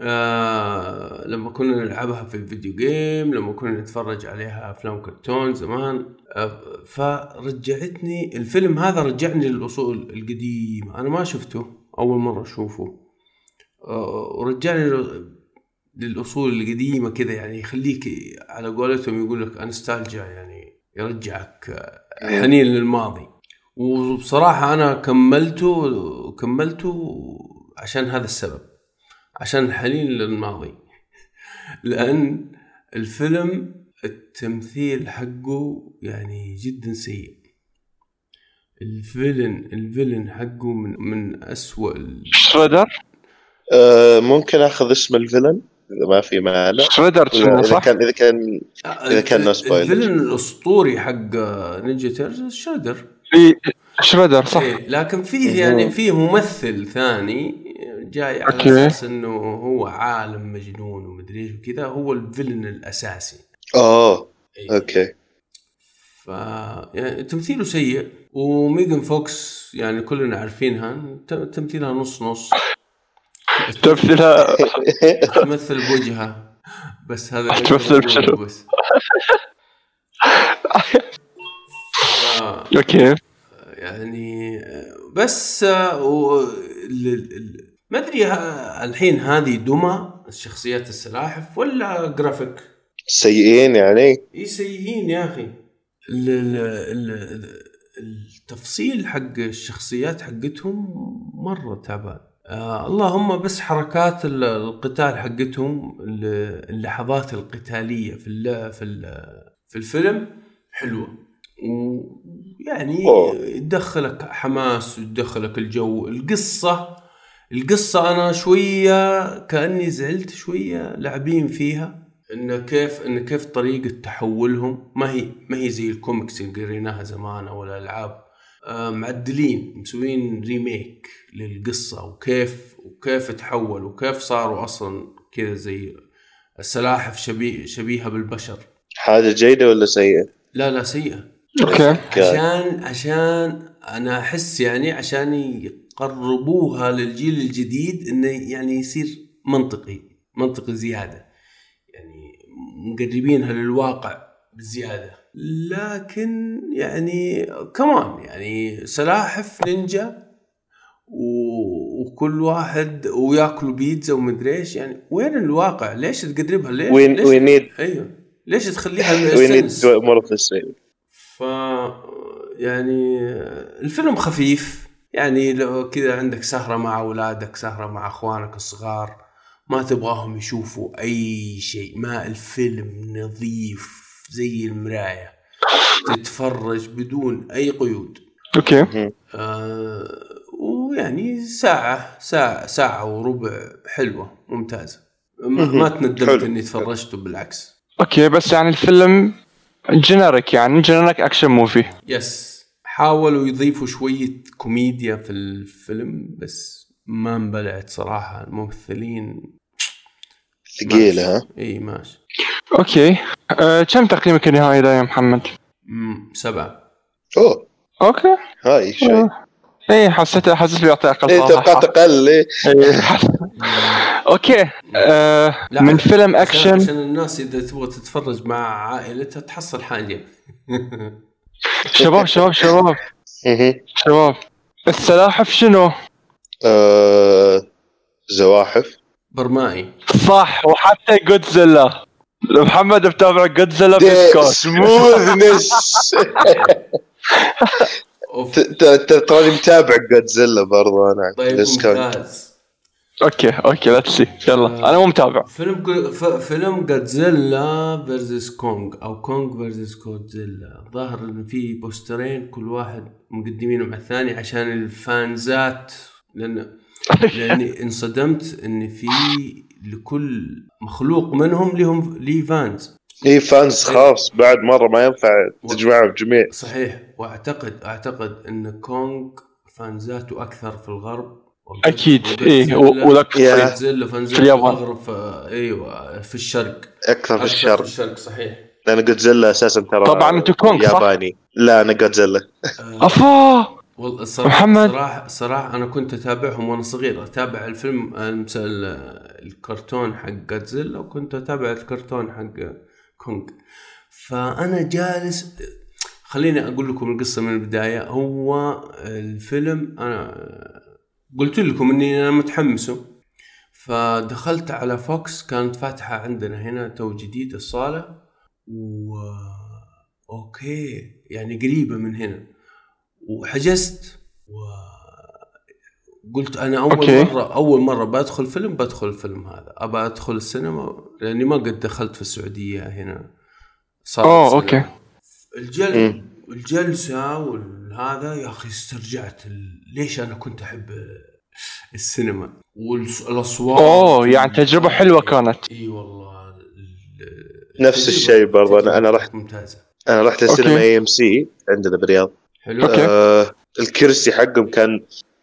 آه لما كنا نلعبها في ال video game لما كنا نتفرج عليها أفلام كرتون زمان آه فرجعتني الفيلم هذا رجعني للأصول القديمة. أنا ما شفته أول مرة أشوفه. آه ورجعني للأصول القديمة كذا يعني يخليك على قولتهم يقول لك أنستالجيا يعني يرجعك آه، حنين للماضي. وبصراحة أنا كملته كملته عشان هذا السبب. عشان الحنين للماضي. لأن الفيلم التمثيل حقه يعني جدا سيء. الفيلن الفيلن حقه من من أسوأ ال... شريدر آه ممكن آخذ اسم ال villain؟ إذا ما في مانع Shredder إذا؟ كان إذا كان إذا كان no spoilers. ال villain الأسطوري حق Ninja Turtles Shredder إيه، Shredder صح. إيه لكن فيه يعني فيه ممثل ثاني جاي على okay. أساس إنه هو عالم مجنون ومدري إيش وكذا هو ال villain الأساسي اوه إيه. okay ف يعني تمثيله سيء و Megan Fox يعني كلنا عارفينها تمثيلها نص نص تمثيلها تمثل بوجهها بس هذا تمثل بشنو؟ بس okay يعني بس آه، ما أدري الحين هذه دمى الشخصيات السلاحف ولا جرافيك؟ سيئين يعني؟ إي سيئين يا أخي. ال- ال- ال- التفصيل حق الشخصيات حقتهم مرة تعبان. آه اللهم بس حركات ال- القتال حقتهم ال- اللحظات القتالية في ال في ال في الفيلم حلوة. ويعني أوه. يدخلك حماس ويدخلك الجو القصة القصة أنا شوية كأني زعلت شوية لاعبين فيها انه كيف إن كيف طريقة تحولهم. ما هي ما هي زي الكوميكس اللي قريناها زمان أو الألعاب. آه، معدلين مسوين remake للقصة وكيف وكيف تحول وكيف صاروا أصلا كذا زي السلاحف شبيه شبيهة بالبشر. حاجة جيدة ولا سيئة؟ لا لا سيئة. okay. عشان عشان أنا أحس يعني عشان يقربوها للجيل الجديد إنه يعني يصير منطقي منطقي زيادة يعني مقربينها للواقع بزيادة لكن يعني كمان يعني سلاحف نينجا وكل واحد وياكلوا بيتزا ومدري إيش يعني وين الواقع؟ ليش تقربها؟ ليش؟ why ليش we need أيوه ليش تخليها we need ال sense؟ more of ف يعني الفيلم خفيف يعني لو كذا عندك سهرة مع أولادك سهرة مع أخوانك الصغار ما تبغاهم يشوفوا أي شيء ما الفيلم نظيف زي المراية تتفرج بدون أي قيود. okay. آه ويعني ساعة ساعة ساعة وربع حلوة ممتازة. ما, ما تندمت. إني تفرجته بالعكس. okay بس يعني الفيلم generic يعني generic action movie yes حاولوا يضيفوا شوية كوميديا في الفيلم بس ما انبلعت صراحة. الممثلين ثقيلة ها؟ إي ماشي. okay. أه كم تقييمك النهائي ده يا محمد؟ مم، سبعة. أوه. okay. هاي شيء أه، إيه حسيت حسيت بيعطي أقل إيه. توقعت أقل إيه. إيه، حس- okay آه من فيلم أكشن. عشان الناس إذا تبغى تتفرج مع عائلتها تحصل حاجة. شباب شباب شباب. شباب السلاحف شنو؟ آه، زواحف برمائي صح وحتى جودزيلا محمد متابع جودزيلا بسكوت سموثنس أوف. تراني متابع جودزيلا برضو أنا طيب. ممتاز أوكي أوكي لا تسي يلا. أنا مو متابع. فيلم ف- فيلم جودزيلا فيرسس كونغ أو كونغ فيرسس جودزيلا ظاهر إن في بوسترين كل واحد مقدمينه مع الثاني عشان الفانزات. لأن لأني انصدمت إن في لكل مخلوق منهم لهم لي فانز اي فانز خاص بعد مرة ما ينفع تجمعهم جميع. صحيح. واعتقد أعتقد إن كونغ فانزاته أكثر في الغرب. أكيد وجودزيلا- إيه و- وذاك يا. جودزيلا فانزاته في اليابان. أيوه في الشرق. أكثر في أكثر الشرق في الشرق. صحيح. لأن جودزيلا أساسا ترى طبعاً أنت كونغ، صح؟ ياباني. لا أنا جودزيلا. آه، أفا! والله الصراحه محمد. صراحة صراحة أنا كنت أتابعهم وأنا صغير. أتابع الفيلم الكرتون حق جودزيلا وكنت أتابع الكرتون حق كونغ. فأنا جالس خليني أقول لكم القصة من البداية. هو الفيلم أنا قلت لكم إني أنا متحمسه. فدخلت على فوكس كانت فاتحة عندنا هنا تو جديد الصالة. و okay يعني قريبة من هنا. وحجزت. وقلت أنا أول okay. مرة أول مرة بدخل فيلم بدخل الفيلم هذا. أبى أدخل السينما لأني ما قد دخلت في السعودية هنا. صار أوه. okay. الجل مم. الجلسه والهذا يا أخي استرجعت. ليش أنا كنت أحب السينما والاصوات أوه يعني تجربة حلوة كانت إي والله ال- نفس الشيء برضه. أنا- أنا التجربة رحت. ممتازة أنا رحت السينما. AMC عندنا بالرياض حلو okay. آه الكرسي حقهم كان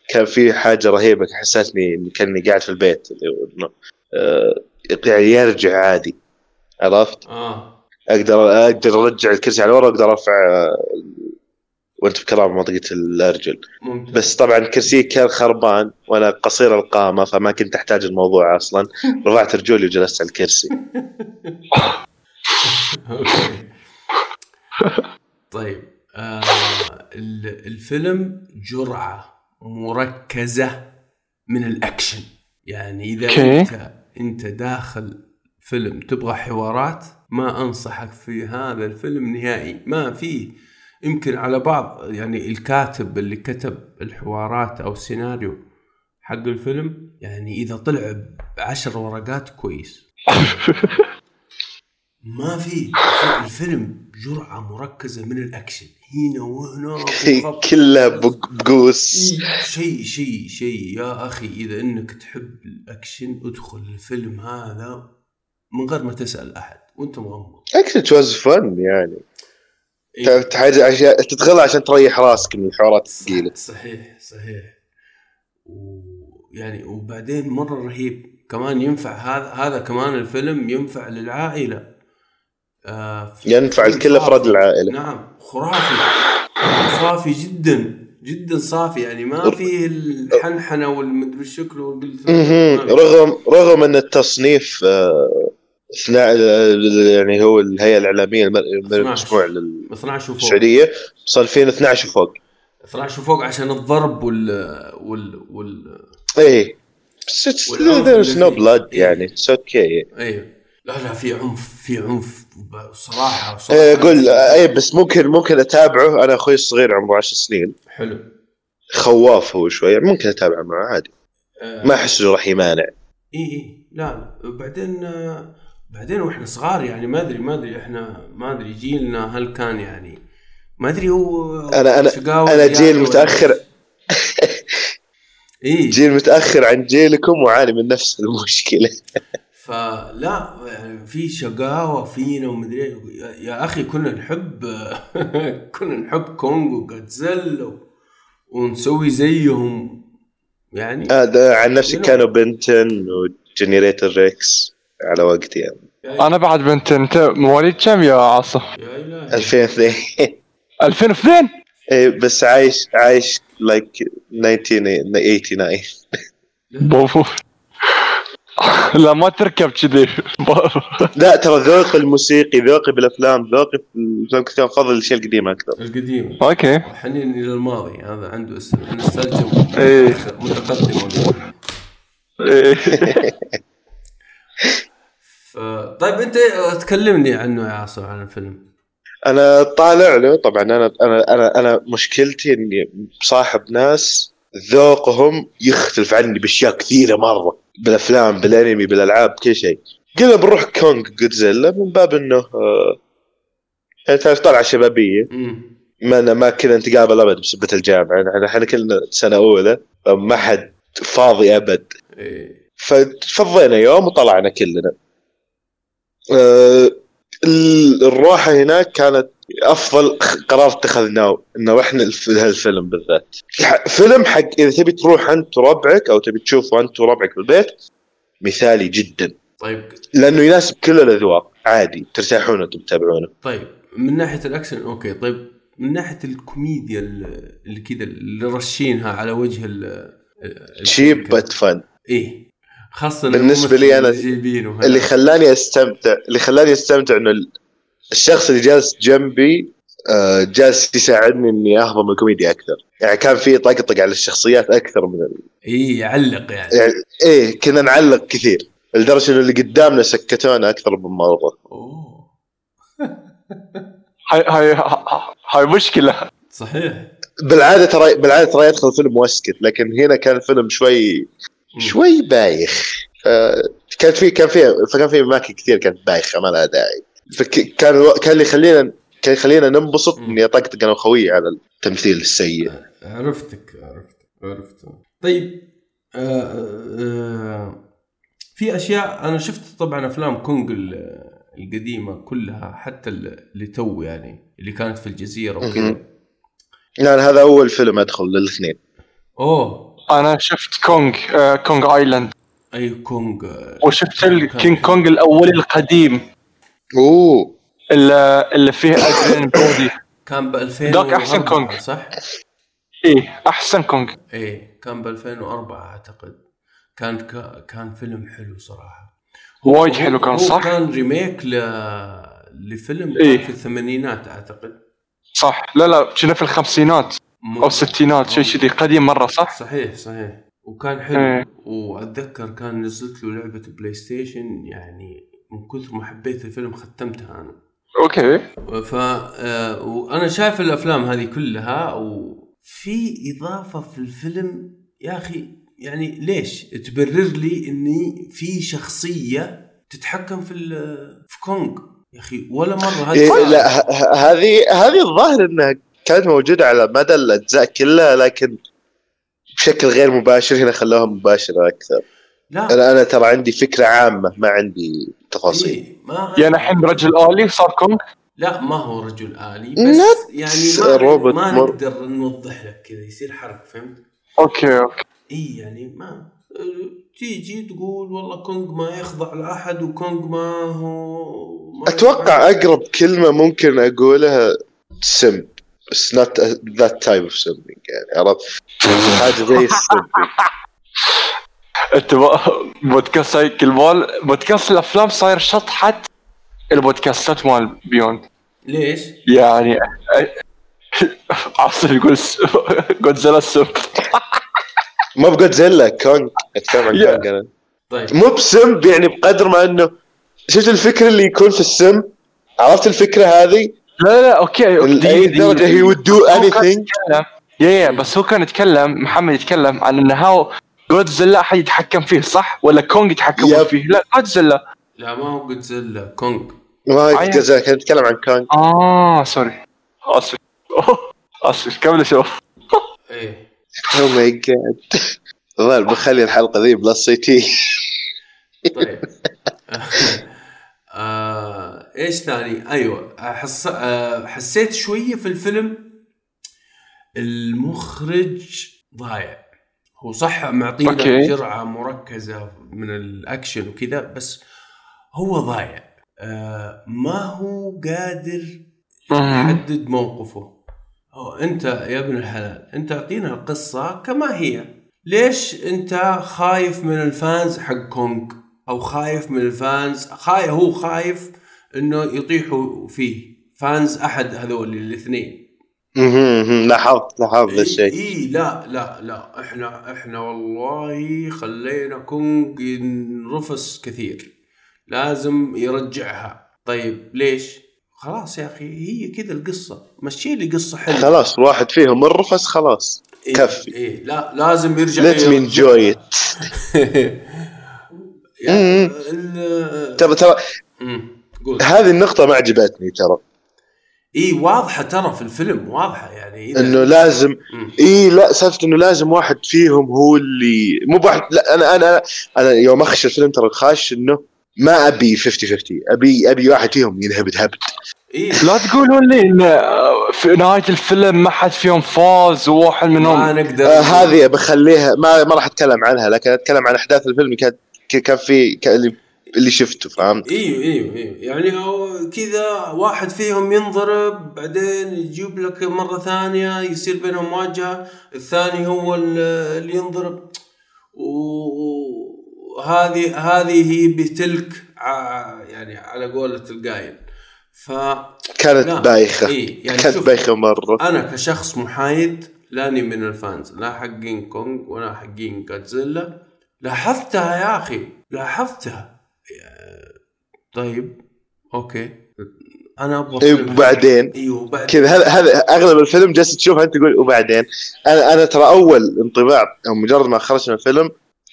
كان في حاجة رهيبة حسسني اني كأني قاعد في البيت اللي هو إنه، آه يعني يرجع عادي عرفت آه أقدر أقدر أرجع الكرسي على ورا وأقدر أرفع وأنت بكلام منطقة الأرجل ممتاز بس طبعا كرسي كان خربان وأنا قصير القامة فما كنت أحتاج الموضوع أصلا رفعت رجولي وجلست على الكرسي. طيب آه ال- الفيلم جرعة مركزة من الأكشن يعني إذا okay. أنت أنت داخل فيلم تبغى حوارات ما أنصحك في هذا الفيلم نهائي. ما فيه يمكن على بعض يعني الكاتب اللي كتب الحوارات أو السيناريو حق الفيلم يعني إذا طلع بعشر ورقات كويس. ما في الفيلم جرعة مركزة من الأكشن. هنا وهنا بق- بقوس. شيء شيء شيء. يا أخي إذا إنك تحب الأكشن ادخل الفيلم هذا من غير ما تسأل أحد وأنت مغمض. اكشن تواز فن يعني. إيه. حاجة عشان تدخلها عشان تريح راسك من الحوارات الثقيلة. صحيح صحيح. ويعني وبعدين مرة رهيب. كمان ينفع هذا هذا كمان الفيلم ينفع للعائلة. آه في- ينفع لكل أفراد. العائلة. نعم خرافي. صافي جدا جدا صافي. يعني ما فيه الحنحنة والمدري شكله في. رغم رغم إن التصنيف آه، يعني هو الهيئة الإعلامية الم- 12. المسموع 12 وفوق. للسعوديه صارفين 12 وفوق؟ 12 وفوق عشان الضرب وال وال وال إيه. بس فيه. blood إيه. يعني it's okay. أيوه لا لا في عنف في عنف صراحة إيه، صراحة. أقول اي بس ممكن ممكن أتابعه. أنا أخوي الصغير عمره 10 سنين. حلو. خواف هو شوية. ممكن أتابعه معه عادي. آه، ما أحس إنه راح يمانع. اي اي لا لا بعدين آه، بعدين وإحنا صغار يعني ما ادري ما أدري إحنا ما أدري جيلنا هل كان يعني ما أدري هو أنا- شقاوة أنا زيادة جيل ولا متأخر. اي جيل متأخر عن جيلكم وعاني من نفس المشكلة فلا يعني في شقاوة فينا ومدري إيه. يا- أخي كنا نحب كنا نحب كونغ وجودزيلا و- ونسوي زيهم يعني هذا عن نفسي. كانوا Ben 10 و Generator Rex على وقتي يعني. أنا بعد Ben 10 انت مواليد كم يا عاصم؟ يا الهي 2002 2002 اي بس عايش عايش like 1989 بوفو. لا ما تركب كذي. لا ترى ذوقي الموسيقي ذوقي بالافلام ذوقي في الأفلام كثير افضل الاشياء القديمه أكثر. القديم. okay. حنين إلى الماضي هذا عنده اس- نوستالجيا إيه. متقدمه إيه. ف... طيب أنت تكلمني عنه يا عاصم عن الفيلم. أنا طالع له طبعا أنا أنا أنا أنا مشكلتي إني صاحب ناس ذوقهم يختلف عني بأشياء كثيرة مرة بالأفلام بالأنمي بالألعاب كل شيء. قلنا بنروح كونغ جودزيلا من باب إنه آه، يعني تعرف طلعه شبابيه ما ما كنا نتقابل أبد بسبة الجامعة. إحنا إحنا كلنا سنة أولى ما حد فاضي أبد. إيه. ففضينا يوم وطلعنا كلنا. آه، ال- الروحه هناك كانت أفضل قرار اتخذناه إنه إحنا الف- هالفيلم بالذات. فيلم حق إذا تبي تروح أنت وربعك أو تبي تشوفه أنت وربعك بالبيت مثالي جدا. طيب. لأنه يناسب كل الأذواق. عادي ترتاحون أنتم تتابعونه. طيب من ناحية الأكشن okay. طيب من ناحية الكوميديا ال- اللي كذا اللي رشينها على وجه ال شيب بت فن إيه. خاصة بالنسبة لي أنا الممثل اللي خلاني استمتع اللي خلاني أستمتع إنه ال- الشخص اللي جالس جنبي آه، جالس يساعدني إني أهضم الكوميديا أكثر. يعني كان في طقطق على الشخصيات أكثر من ال... إيه يعلق يعني. يعني إيه كنا نعلق كثير. لدرجة إنه اللي قدامنا سكتونا أكثر من مرة. أوه. هاي هاي هاي مشكلة. صحيح. بالعادة ترى بالعادة ترى يدخل فيلم واسكت لكن هنا كان الفيلم شوي شوي بايخ. آه، كانت في كان في فكان في أماكن كثير كانت بايخة ما لها داعي. فكان كان اللي يخلينا كان يخلينا ننبسط. إني أطقطق أنا وخويي على التمثيل السيء. عرفتك عرفت عرفت. طيب آه آه في أشياء أنا شفت طبعا أفلام كونغ ال- القديمة كلها حتى ال- اللي تو يعني اللي كانت في الجزيرة وكذا. لا هذا أول فيلم أدخل للاثنين أوه أنا شفت كونغ آه Kong Island. أي كونغ؟ آه، وشفت الكينج كونغ. الأولي القديم. أوه. اللي, اللي فيه أدريان برودي كان ب 2000 ذاك أحسن كونغ. صح؟ إيه أحسن كونغ. إيه كان ب 2004 أعتقد. كان ك... كان فيلم حلو صراحة. وايد حلو كان هو صح؟ كان remake ل... لفيلم إيه. في الثمانينات أعتقد. صح. لا لا كنا في الخمسينات. أو الستينات شيء كذي. قديم مرة صح؟ صحيح صحيح. وكان حلو. إيه. وأتذكر كان نزلت له لعبة بلاي ستيشن يعني من كثر ما حبيت الفيلم ختمتها أنا. okay. ف آه، وأنا شايف الأفلام هذه كلها وفي إضافة في الفيلم يا أخي يعني ليش؟ تبرر لي إني في شخصية تتحكم في ال- في كونغ. يا أخي ولا مرة إيه هذه لا ه- ه- هذه هذه الظاهر إنها كانت موجودة على مدى الأجزاء كلها لكن بشكل غير مباشر هنا خلوها مباشرة أكثر. لا. أنا أنا ترى عندي فكرة عامة ما عندي تفاصيل. إيه، ما يعني الحين رجل آلي صار كونغ؟ لا ما هو رجل آلي بس يعني ما, روبوت ما مر- نقدر نوضح لك كذا يصير حرق فهمت؟ okay okay. اي يعني ما تيجي تقول والله كونغ ما يخضع لأحد وكونغ ما هو ما أتوقع أقرب كلمة ممكن أقولها سم. بس not that type of simping يعني عرفت؟ حاجة زي السم أنت بودكاست هاي كل مال بودكاست الأفلام صاير شطحه البودكاستات مال بيوند ليش؟ يعني عاصم يقول جودزيلا السم مو بجودزيلا كونغ. أتكلم عن. كونغ أنا. طيب. مو بسم يعني بقدر ما انه شفت الفكرة اللي يكون في السم عرفت الفكرة هذه؟ لا لا لا أوكي. لاي دي- درجه هي would do anything. يا يا بس هو كان يتكلم محمد يتكلم عن انه هاو جودزيلا أحد يتحكم فيه صح؟ ولا كونغ يتحكمون يب. فيه؟ لا جودزيلا لا ما هو جودزيلا كونغ ما. جودزيلا كان يتكلم عن كونغ آه sorry آسف. آسف. كمل شوف إيه. oh my god والله بخلي الحلقة ذي plus سي تي. طيب. آه، إيش ثاني؟ أيوه حس... آه، حسيت شوية في الفيلم المخرج ضايع هو صح معطينا. جرعة مركزة من الأكشن وكذا بس هو ضايع آه، ما هو قادر. يحدد موقفه هو أنت يا ابن الحلال أنت أعطينا القصة كما هي ليش أنت خايف من ال fans حق كونغ أو خايف من الفانز خايف هو خايف إنه يطيحوا فيه. fans أحد هذول الاثنين. لاحظت لاحظت الشيء إي لا لا لا. إحنا إحنا والله خلينا كونغ ينرفس كثير. لازم يرجعها. طيب ليش؟ خلاص يا أخي هي كذا القصة. مشي لي قصة حلوة. خلاص واحد فيهم الرفس خلاص. إيه كفي. إيه لا لازم يرجع it. يعني مم. ال- ترى ترى. قول. هذه النقطة ما عجبتني ترى. إي واضحة ترى في الفيلم واضحة يعني إذا- إنه لازم. إي لا سالفة إنه لازم واحد فيهم هو اللي مو بواحد لا أنا أنا أنا يوم أخش الفيلم ترى خاش إنه ما أبي 50 50 ابي أبي واحد فيهم ينهبد هبد. إي. لا تقولوا لي إن في نهاية الفيلم ما حد فيهم فاز وواحد ما منهم نقدر آه هذه بخليها ما ما راح أتكلم عنها لكن أتكلم عن أحداث الفيلم كان كان في كان اللي شفته فهمت؟ إيوه إيوه إيوه يعني هو كذا واحد فيهم ينضرب بعدين يجيب لك مرة ثانية يصير بينهم مواجهة الثاني هو ال- اللي ينضرب وهذه هذه هي بتلك يعني على قولة القايل ف كانت لا. بايخة إيه، يعني كانت شوف. بايخة مرة أنا كشخص محايد لاني من الفانز لا حقين كونغ ولا حقين جودزيلا لاحظتها يا أخي لاحظتها طيب okay. أنا أبغى إيه،. وبعدين؟ إيوه وبعدين؟ كذا هذا هذا أغلب الفيلم جالس تشوفه أنت تقول وبعدين؟ أنا أنا ترى أول انطباع أو مجرد ما خرجت من الفيلم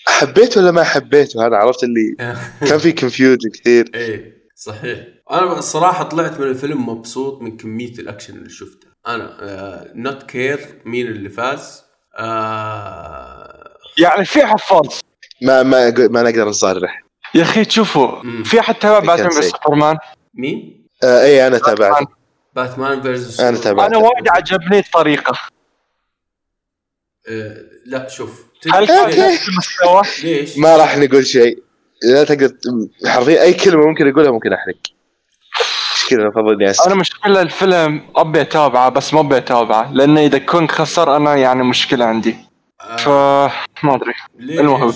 حبيته ولا ما حبيته؟ هذا عرفت اللي كان في confusion كثير. إيه صحيح. أنا الصراحه طلعت من الفيلم مبسوط من كمية الأكشن اللي شفته. أنا not care مين اللي فاز. آه يعني في حفاظ. ما ما ما نقدر نصرح يا أخي تشوفوا. في أحد تابع باتمان سيء. سوبرمان مين؟ آه اي أنا تابعت باتمان versus أنا تابعت. أنا وايد عجبني الطريقة آه لا شوف هل تدري كان ليش؟ نفس المستوى؟ ليش؟ ما راح نقول شيء لا تقدر حرفيا أي كلمة ممكن أقولها ممكن أحرق كذا اسكت أنا مشكلة الفيلم أبي أتابعه بس ما أبي أتابعه لأن إذا كنت خسر أنا يعني مشكلة عندي آه ما أدري ليش؟ المهم.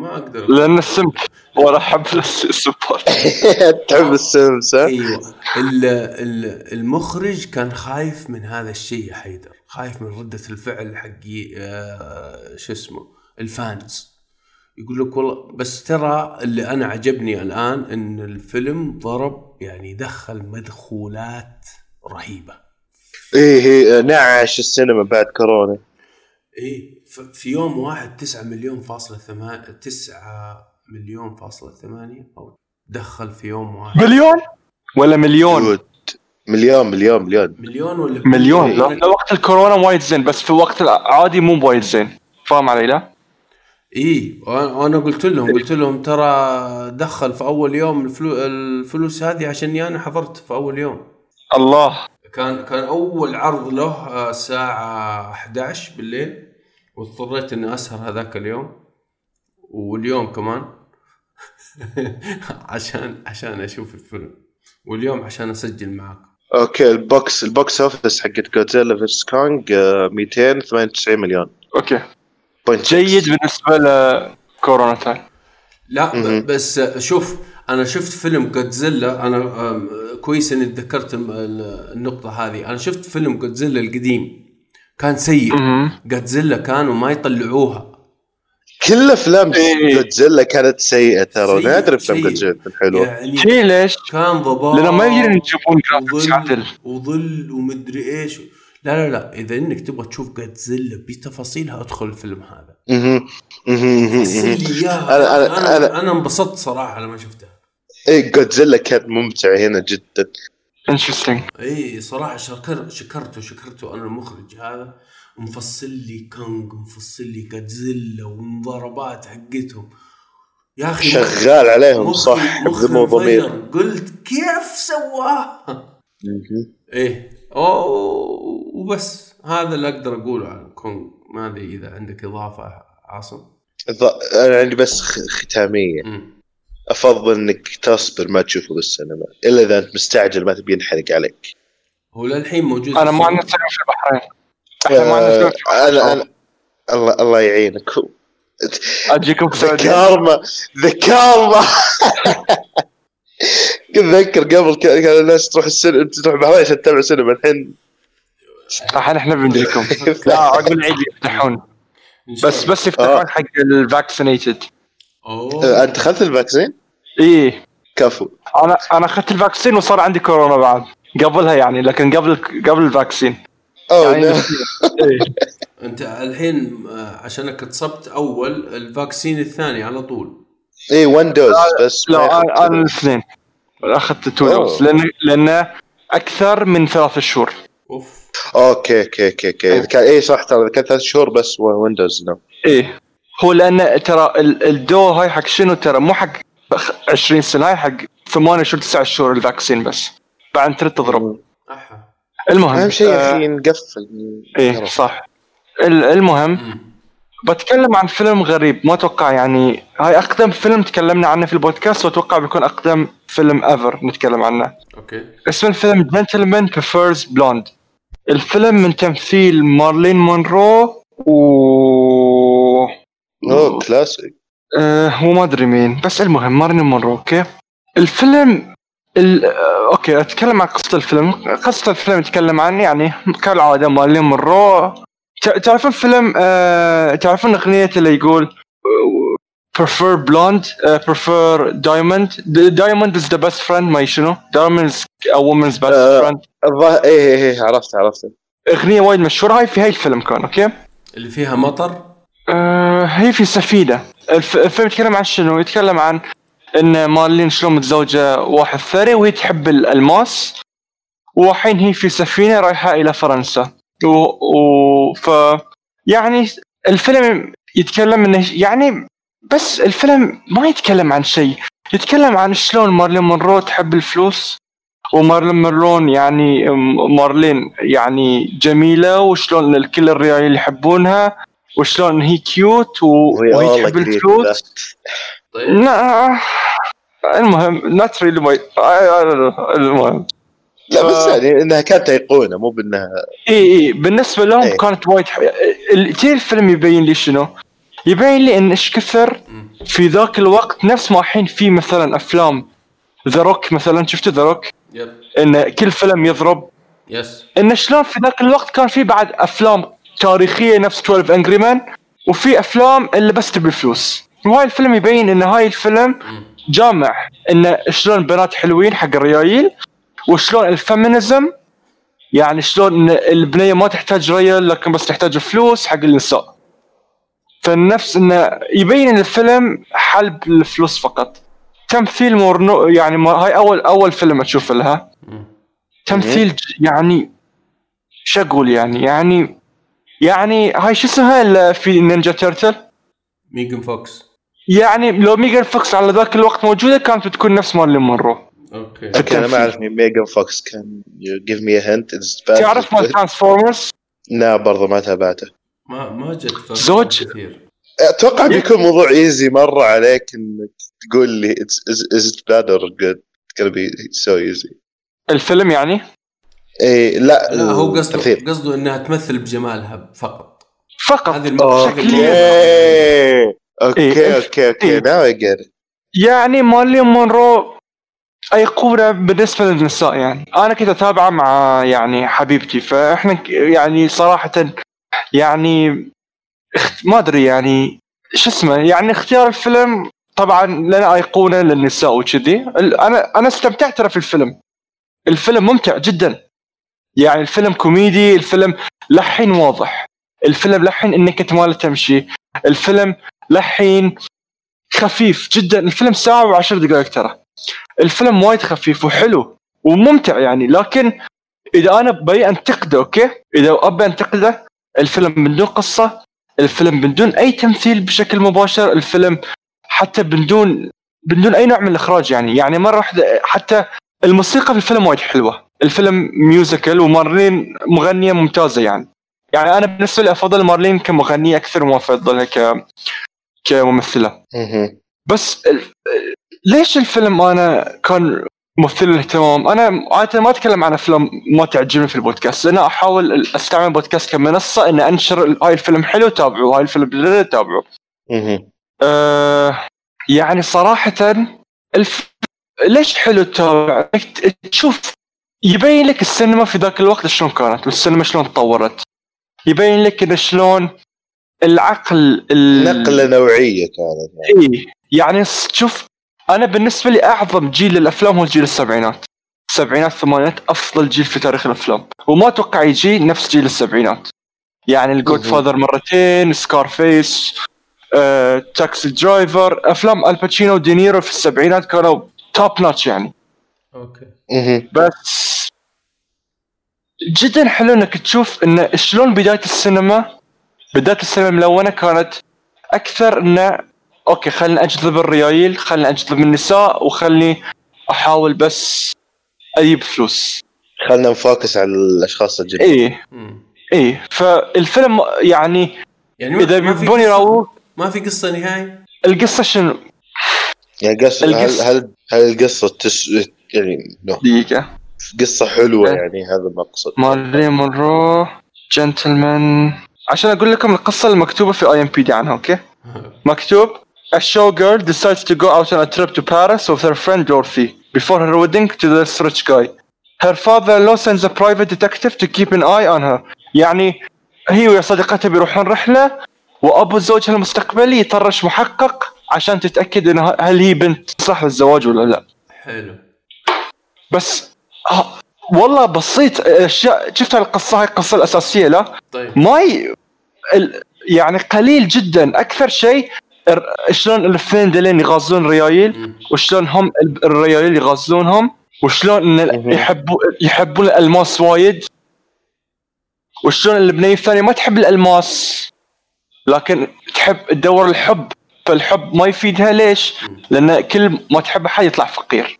ما أقدر لأن السمت ولا احب السبورت. تحب السمس ها؟ أيوه. ال- ال- المخرج كان خايف من هذا الشيء يا حيدر. خايف من ردة الفعل حقي آه شو اسمه الفانز. يقول لك والله بس ترى اللي أنا عجبني الآن إن الفيلم ضرب يعني دخل مدخولات رهيبة. إيه إيه نعش السينما بعد كورونا. إيه. في يوم واحد تسعة مليون فاصلة ثمانية تسعة مليون فاصلة ثمانية أو دخل في يوم واحد. مليون؟ ولا مليون. مليون مليون مليون. مليون ولا مليون. إيه. لا وقت الكورونا وايد زين بس في الوقت العادي مو وايد زين. فاهم علي؟ لا؟ إي وأنا قلت لهم قلت لهم ترى دخل في أول يوم الفلو الفلوس هذه عشان أنا حضرت في أول يوم. الله. كان كان أول عرض له آه، الساعة 11 بالليل. واضطريت إني أسهر هذاك اليوم واليوم كمان عشان عشان أشوف الفيلم واليوم عشان أسجل معاك okay ال box ال box office حقت جودزيلا versus كونج آه، 298 مليون. okay. point جيد بالنسبة لكورونا time. لا مهم. بس شوف أنا شفت فيلم جودزيلا أنا كويس إني تذكرت الم- ال- النقطة هذه. أنا شفت فيلم جودزيلا القديم. كان سيء. مهم. جودزيلا كانوا ما يطلعوها. كل أفلام إيه. جودزيلا كانت سيئة ترى. سيء- نادر أفلام. جودزيلا حلوة. يعني شي ليش؟ كان ضباب لأنه ما يقدرون يجيبون graphics وظل عدل. وظل ومدري إيش. لا لا لا. إذا إنك تبغى تشوف جودزيلا بتفاصيلها أدخل الفيلم هذا. أنا- أنا- أنا أنا- أنا انبسطت صراحة لما شفتها. إيه جودزيلا كانت ممتعة هنا جدا. interesting إي صراحة شكر شكرته شكرته أنا المخرج هذا. مفصل لي كونغ مفصل لي جودزيلا والمضاربات حقتهم. يا أخي شغال عليهم مخي- صح مخي بدموع ضمير. قلت كيف سواها. إيه. أوه وبس. هذا اللي أقدر أقوله عن كونغ. ما أدري إذا عندك إضافة عاصم؟ أنا عندي بس خ- ختامية. أفضل إنك تصبر ما تشوفه بالسينما إلا إذا أنت مستعجل ما تبي ينحرق عليك. هو للحين موجود أنا ما عندنا في البحرين. إحنا ما عندنا آه، أنا أنا الله الله يعينك. أجيكم في كارما ذا كارما كنت اتذكر قبل كان الناس تروح السينما تروح البحرين عشان تتابع سينما الحين. الحين إحنا بندريكم لا عقب العيد يفتحون. بس. بس يفتحون حق ال vaccinated أوه. آه، أنت اخذت ال vaccine؟ إيه. كفو. أنا أنا اخذت ال vaccine وصار عندي كورونا بعد. قبلها يعني لكن قبل قبل ال vaccine. أوه يعني. إيه. أنت الحين آه، عشانك اتصبت أول الفاكسين الثاني على طول. اي 1 دوز بس لا أنا أنا الاثنين. أخذت تو. دوز لأن لأنه أكثر من ثلاث شهور. أوف. أوكي أوكي أوكي أوكي. اي صح ترى كان ثلاث شهور بس ويندوز نو إيه. هو لأن ترى ال- الدو هاي حق شنو ترى؟ مو حق بخ- 20 سنة هاي حق 8 شهور 9 شهور الفاكسين بس. بعد ترد تضرب. المهم أهم شيء يا آه، أخي نقفل. إيه صح. ال- المهم. بتكلم عن فيلم غريب. ما أتوقع يعني هاي أقدم فيلم تكلمنا عنه في البودكاست وأتوقع بيكون أقدم فيلم ever نتكلم عنه. أوكي. اسم الفيلم Gentlemen Prefer Blondes الفيلم من تمثيل مارلين مونرو و أوه كلاسيك آه هو ما أدري مين بس المهم مارلين مونرو أوكي. الفيلم ال... آه، أوكي أتكلم عن قصة الفيلم. قصة الفيلم يتكلم عن يعني كالعادة مارلين مونرو. تعرفون فيلم آه... تعرفون أغنية اللي يقول آه، prefer blonde uh, prefer diamond. The diamond is the best friend ما شنو. Diamond is a woman's best آه. friend. الظاهر إيه إيه إيه عرفت عرفت أغنية وايد مشهورة هاي في هاي الفيلم كان أوكي. اللي فيها مطر. آه هي في سفينه الف... الفيلم يتكلم عن شنو؟ يتكلم عن إن مارلين شلون متزوجة واحد ثري وهي تحب الالماس والحين هي في سفينه رايحة إلى فرنسا. و, و... ف يعني الفيلم يتكلم انه يعني بس الفيلم ما يتكلم عن شيء. يتكلم عن شلون مارلين مونرو تحب الفلوس ومارلين مونرو يعني مارلين يعني جميلة وشلون الكل الرجال يحبونها. وشلون هي cute و... وهي تحب الفلوس طيب. لا. المهم not really my المهم. لا بس يعني إنها كانت ايقونه مو بانها إي إي. بالنسبة لهم إيه. كانت وايد ح... تي الفيلم يبين لي شنو؟ يبين لي إن إيش كثر. في ذاك الوقت نفس ما الحين في مثلا أفلام. ذا روك مثلا شفتوا ذا روك yep. إن كل فيلم يضرب. yes إن شلون في ذاك الوقت كان في بعد أفلام تاريخية نفس 12 Angry Men وفي أفلام اللي بس تبي فلوس وهاي الفيلم يبين إن هاي الفيلم. جامع إن شلون بنات حلوين حق الريايل وشلون ال feminism يعني شلون البنية ما تحتاج ريال لكن بس تحتاج فلوس حق النساء فالنفس انه يبين إن الفيلم جلب الفلوس فقط تمثيل مونرو يعني هاي أول أول فيلم أشوف لها. تمثيل يعني شو أقول يعني يعني يعني هاي شو اسمها ال- في Ninja Turtle؟ ميجن فوكس. يعني لو ميجان فوكس على ذاك الوقت موجودة كانت بتكون نفس مارلين مونرو أوكي. أوكي أنا ما أعرف مين ميجان فوكس كان. give me hint تعرف مال Transformers لا برضه ما تابعته. ما ما جت زوج. كثير. أتوقع بيكون موضوع easy مرة عليك إنك تقول لي is it bad or good gonna be so easy. الفيلم يعني؟ اي لا لا هو قصده. قصده إنها تمثل بجمالها فقط. فقط. هذه أوكي إيه، أوكي أوكي أوكي. إيه. now I get يعني مارلين مونرو أيقونة بالنسبة للنساء يعني. أنا كنت أتابعه مع يعني حبيبتي فإحنا ك- يعني صراحة يعني ما أدري يعني شو اسمه يعني اختيار الفيلم طبعا لنا أيقونة للنساء وكذي. أنا أنا استمتعت ترى في الفيلم. الفيلم ممتع جدا. يعني الفيلم كوميدي الفيلم لحين واضح. الفيلم لحين انك ما تمشي. الفيلم لحين خفيف جدا. الفيلم ساعة وعشر دقائق ترى. الفيلم وايد خفيف وحلو وممتع يعني. لكن إذا أنا بي أنتقده أوكي؟ إذا أبي أنتقده الفيلم بدون قصة الفيلم بدون أي تمثيل بشكل مباشر الفيلم حتى بدون بدون أي نوع من الإخراج يعني. يعني مرة واحدة حتى الموسيقى في الفيلم وايد حلوة. الفيلم ميوزيكال ومارلين مغنية ممتازة يعني. يعني أنا بالنسبة لي أفضل مارلين كمغنية أكثر ما افضلها ك كممثلة. مهم. بس ال... ليش الفيلم أنا كان مثير للاهتمام؟ أنا عادة ما أتكلم عن أفلام ما تعجبني في البودكاست لأن أحاول أستعمل البودكاست كمنصة ان أنشر هاي الفيلم حلو تابعوه هاي الفيلم حلو تابعوه. أه يعني صراحة الف... ليش حلو تتابع تشوف يبين لك السينما في ذاك الوقت شلون كانت والسينما شلون تطورت يبين لك ان شلون العقل ال... نقلة نوعية كانت يعني. إي يعني شوف أنا بالنسبة لي أعظم جيل للأفلام هو جيل السبعينات السبعينات الثمانينات أفضل جيل في تاريخ الأفلام وما أتوقع يجي نفس جيل السبعينات يعني ال Godfather مرتين Scarface آه، Taxi Driver أفلام آل باتشينو ودينيرو في السبعينات كانوا top notch يعني أوكي. بس جدا حلو إنك تشوف إن شلون بداية السينما بداية السينما الملونة كانت أكثر انه أوكي خليني أجذب الريايل خليني أجذب النساء وخلني أحاول بس أجيب فلوس. خلنا ن focus على الأشخاص الجدد إيه. مم. إيه. فالفيلم يعني يعني إذا ما في بيبون قصة- يراووك ما في قصة نهائي؟ القصة شنو؟ يعني قص هل القصة- هل هل القصة تس... يعني no. دقيقة قصة حلوة إيه. يعني هذا المقصد مارلين مونرو جنتلمان عشان أقول لكم القصة المكتوبة في آي إم بي دي عنها أوكي مكتوب A showgirl decides to go out on a trip to Paris with her friend Dorothy before her wedding to this rich guy. Her father-in-law sends a private detective to keep an eye on her. يعني هي ويا صديقتها بيروحون رحلة وأبو زوجها المستقبلي يطرش محقق عشان تتأكد إن هل هي بنت تصلح للزواج ولا لا. حلو بس آه والله بسيط اشياء شفت القصة؟ هاي القصة الأساسية لا؟ طيب. ما ي... يعني قليل جدا. أكثر شيء شلون الاثنين دلين يغازلون ريايل. وشلون هم ال- الريايل يغازلونهم وشلون إن. يحبوا يحبون الألماس وايد وشلون اللبنانيه الثانية ما تحب الألماس لكن تحب تدور الحب فالحب ما يفيدها. ليش؟ لأن كل ما تحب احد يطلع فقير.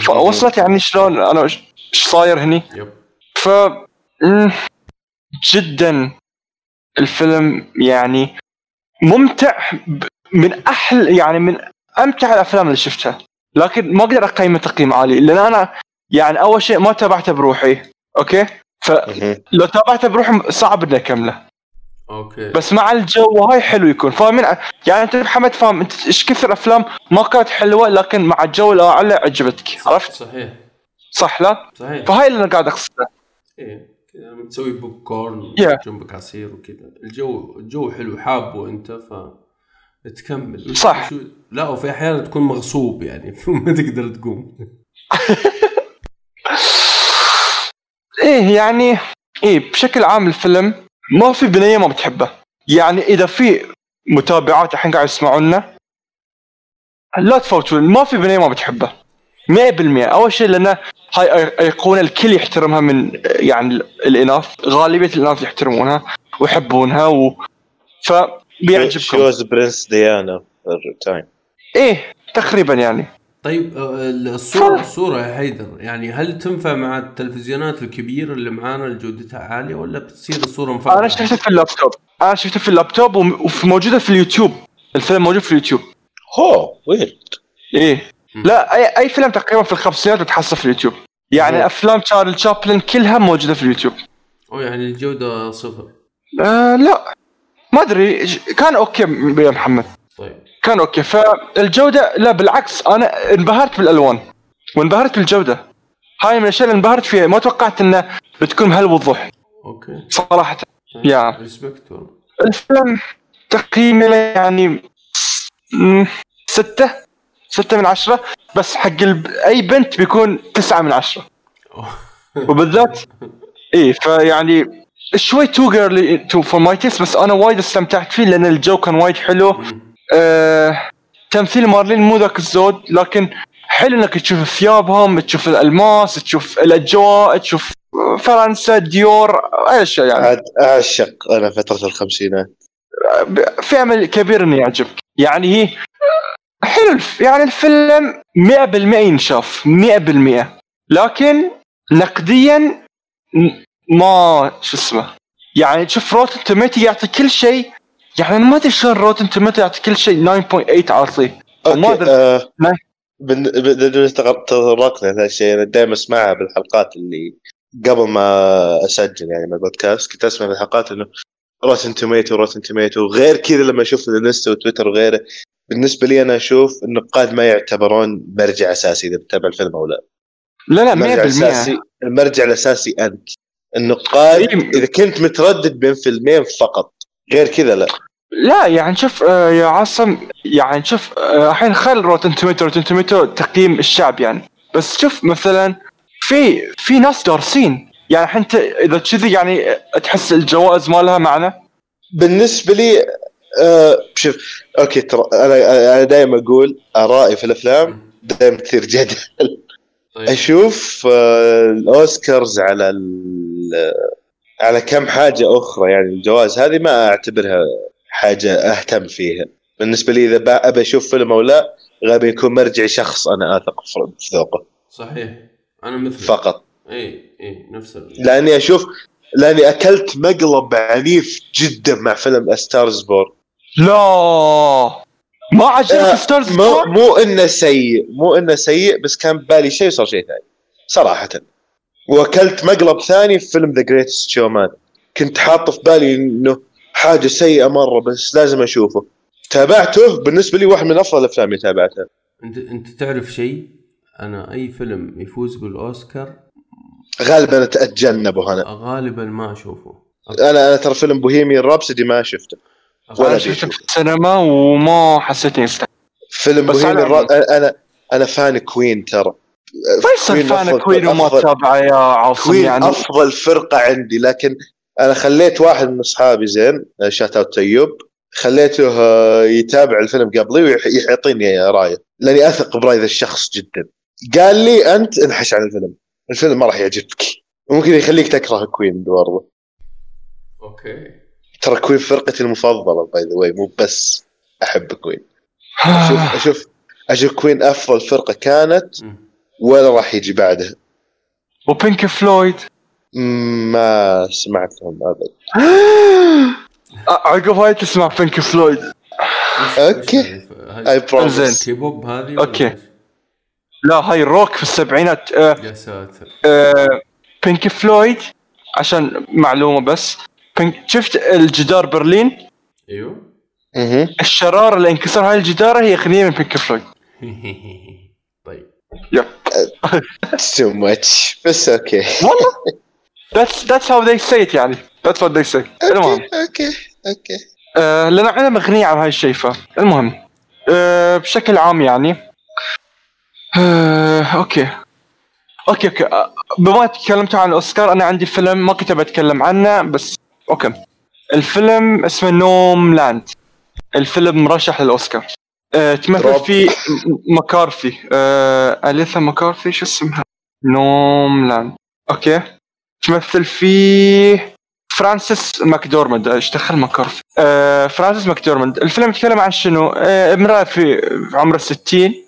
فوصلت يعني شلون؟ أنا إيش صاير هني؟ ف جدا الفيلم يعني ممتع من أحلى يعني من أمتع الأفلام اللي شفتها. لكن ما أقدر اقيمه تقييم عالي لأن أنا يعني أول شيء ما تابعته بروحي أوكي؟ فلو. تابعته بروحي صعب إني أكمله. أوكي. بس مع الجو هاي حلو يكون. فاهمين؟ يعني أنت محمد فاهم أنت إيش كثر أفلام ما كانت حلوة لكن مع الجو الاعلى عجبتك. عرفت؟ صحيح. صح لا؟ صحيح. فهاي اللي أنا قاعد أقصده. إيه لما تسوي بوب كورن Yeah. جنبك عصير وكذا. الجو الجو حلو حابه أنت ف تكمل. صح. شو- لا وفي أحيانا تكون مغصوب يعني ما تقدر تقوم. إيه يعني إيه بشكل عام الفيلم ما في بنية ما بتحبه يعني إذا في متابعات الحين قاعد يسمعونا لا تفوتون ما في بنية ما بتحبه 100% أول شيء لأنه هاي أيقونة الكل يحترمها من يعني الإناث غالبية الإناث يحترمونها ويحبونها و شي فبيعجبكم was Princess Diana time إيه تقريبا يعني. طيب آه، الصورة الصورة يا حيدر يعني هل تنفع مع التلفزيونات الكبيرة اللي معانا اللي جودتها عالية ولا بتصير الصورة مفقعة؟ أنا شفته في اللابتوب. أنا شفته في اللابتوب وم- وموجوده في اليوتيوب. الفيلم موجود في اليوتيوب. هو ويرد إيه. مم. لا اي أي فيلم تقريبا في الخمسينات بتحصل في اليوتيوب. يعني مم. أفلام تشارلي تشابلن كلها موجودة في اليوتيوب. أو يعني الجودة صفر. آه لا. ما أدري ج- كان okay م- يا محمد. كان okay. فالجودة لا بالعكس أنا انبهرت بالألوان وانبهرت بالجودة. هاي من الأشياء اللي انبهرت فيها. ما توقعت انه بتكون بهالوضوح. Okay. صراحة. Yeah. Respect الفيلم تقييمي يعني ستة. ستة من عشرة. بس حق. أي بنت بيكون تسعة من عشرة. وبالذات إيه فيعني شوي too girly too for my taste بس أنا وايد استمتعت فيه لأن الجو كان وايد حلو. آه... تمثيل مارلين مو ذاك الزود لكن حلو إنك تشوف ثيابهم تشوف الألماس تشوف الأجواء تشوف فرنسا ديور أي اشياء يعني. عاد اعشق أنا فترة الخمسينات. في امل كبير إنه يعجبك. يعني هي حلو الف- يعني الفيلم 100% ينشاف 100% لكن نقديا ما شو اسمه. يعني تشوف روتن توميتو يعطي كل شيء يعني أنا ما أدري شلون روتن توميتو يعطي كل شيء 9.8 عاطيه وما أوكي أدري. آه تطرقنا لهذا الشيء. أنا دائما أسمعها بالحلقات اللي قبل ما أسجل يعني من البودكاست. كنت أسمع بالحلقات إنه روتن توميتو روتن توميتو وغير كذا لما أشوف الإنستا وتويتر وغيره بالنسبة لي أنا أشوف النقاد ما يعتبرون مرجع أساسي إذا بتتابع الفيلم أو لا. لا لا المرجع 100% الاساسي المرجع الأساسي أنت. النقاد إيه. إذا كنت متردد بين فيلمين فقط. غير كذا لا. لا يعني شوف آه، يا عاصم يعني شوف آه، الحين خل روتن توميتو روتن توميتو تقييم الشعب يعني. بس شوف مثلا في في ناس دارسين. يعني الحين انت إذا كذي يعني تحس الجوائز ما لها معنى. بالنسبة لي آه شوف okay ترى أنا أنا دائما أقول آرائي في الأفلام دائما كثير جدل. طيب. أشوف آه الأوسكارز على ال- على كم حاجة أخرى يعني الجوائز هذه ما أعتبرها حاجة أهتم فيها. بالنسبة لي إذا ابى أشوف فيلم أو لا غالبا يكون مرجعي شخص أنا أثق في ذوقه. صحيح. أنا مثل فقط. إي إي نفس. لأني أشوف لأني أكلت مقلب عنيف جدا مع فيلم ستارز بورن لا. ما عجبك آه، ستارز مو بورن؟ مو إنه سيء مو إنه سيء بس كان ببالي شيء وصار شيء ثاني. صراحة. وأكلت مقلب ثاني في فيلم ذا جريتست شومان كنت حاطه في بالي إنه حاجة سيئة مرة بس لازم أشوفه. تابعته؟ بالنسبة لي واحد من أفضل الأفلام اللي تابعتها. أنت أنت تعرف شيء؟ أنا أي فيلم يفوز بالأوسكار؟ غالبا أتجنبه أنا. غالبا ما أشوفه. أنا أنا ترى فيلم بوهيميان رابسودي ما شفته. ولا شفته. في السينما وما حسيت اني استحق فيلم بوهيميان أنا- راب... أنا أنا fan كوين ترى. ما يصير كوين fan كوين وما تتابعه يا عاصم كوين يعني. أفضل فرقة عندي لكن أنا خليت واحد من أصحابي زين shout out أيوب خليته آه، يتابع الفيلم قبلي ويعطيني راية لأني أثق برأي ذا الشخص جدا. قال لي أنت انحش عن الفيلم الفيلم ما راح يعجبك ممكن يخليك تكره كوين برضه okay. ترى كوين فرقتي المفضلة by the way مو بس أحب كوين. أشوف أشوف أشوف كوين أفضل فرقة كانت. ولا راح يجي بعدها. وبينك فلويد. ما سمعت لهم ابدا عقب هاي تسمع بينك فلويد هذه؟ اي promise. K-pop هذه إيش؟ لا هاي روك في السبعينات. آه يا ساتر. آه بينك فلويد عشان معلومة بس. بينك شفت الجدار برلين؟ أيوه. أها الشرارة اللي انكسر هاي الجدار هي أغنية من بينك فلويد طيب. too much. بس okay. والله؟ that's that's how they say it يعني. That's what they say. المهم. okay okay آه لأن عندنا اغنيه عن هاي الشيء فالمهم آه بشكل عام يعني. آه okay. Okay okay. آه، بما تكلمتوا عن الأوسكار أنا عندي فيلم ما كنت بتكلم عنه بس okay. الفيلم اسمه نومادلاند الفيلم مرشح للأوسكار. آه تمثل. فيه م- مكارثي آه اليثا مكارثي شو اسمها؟ نومادلاند okay. تمثل فيه فرانسيس ماكدورمند إيش دخل مكارثي آه فرانسيس ماكدورمند الفيلم يتكلم عن شنو؟ آه امراه في في عمر الستين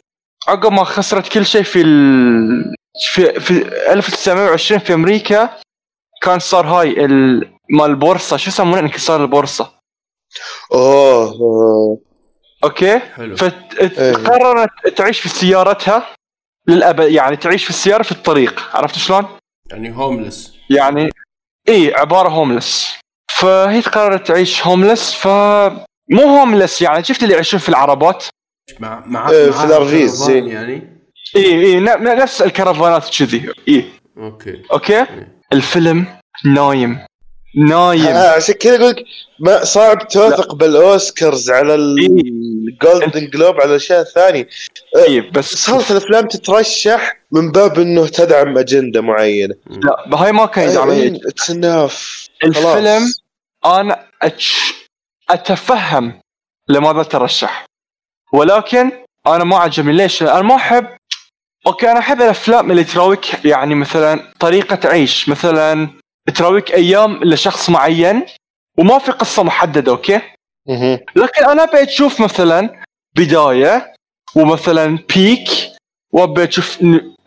عقب ما خسرت كل شيء في ال... في في 1920 في أمريكا كان صار هاي ال... مال البورصه شو يسمونه؟ انكسار البورصة. أوه أوه. Okay? حلو. فقررت تعيش في سيارتها للأبد يعني تعيش في السيارة في الطريق. عرفت شلون؟ يعني homeless يعني إي عبارة homeless فهي قررت تعيش homeless ف مو homeless يعني. شفت اللي يعيشون في العربات؟ مع مع إيه، مع في زين. يعني. إي إي نفس الكرفانات كذي إي. أوكي. أوكي؟ إيه. الفيلم نايم. نايم. آه عشان كذا أقول لك ما صعب توثق بالأوسكارز على إيه. ال Golden Globe على الاشياء الثانية اي بس صارت الأفلام تترشح من باب إنه تدعم أجندة معينة. لا هاي ما كان يدعم It's الفيلم أنا أتش... أتفهم لماذا ترشح. ولكن أنا ما عجبني. ليش؟ أنا ما أحب okay أنا أحب الأفلام اللي تراويك يعني مثلا طريقة عيش مثلا تراويك أيام لشخص معين وما في قصة محددة okay؟ لكن أنا ابي أشوف مثلا بداية ومثلا peak وابي أشوف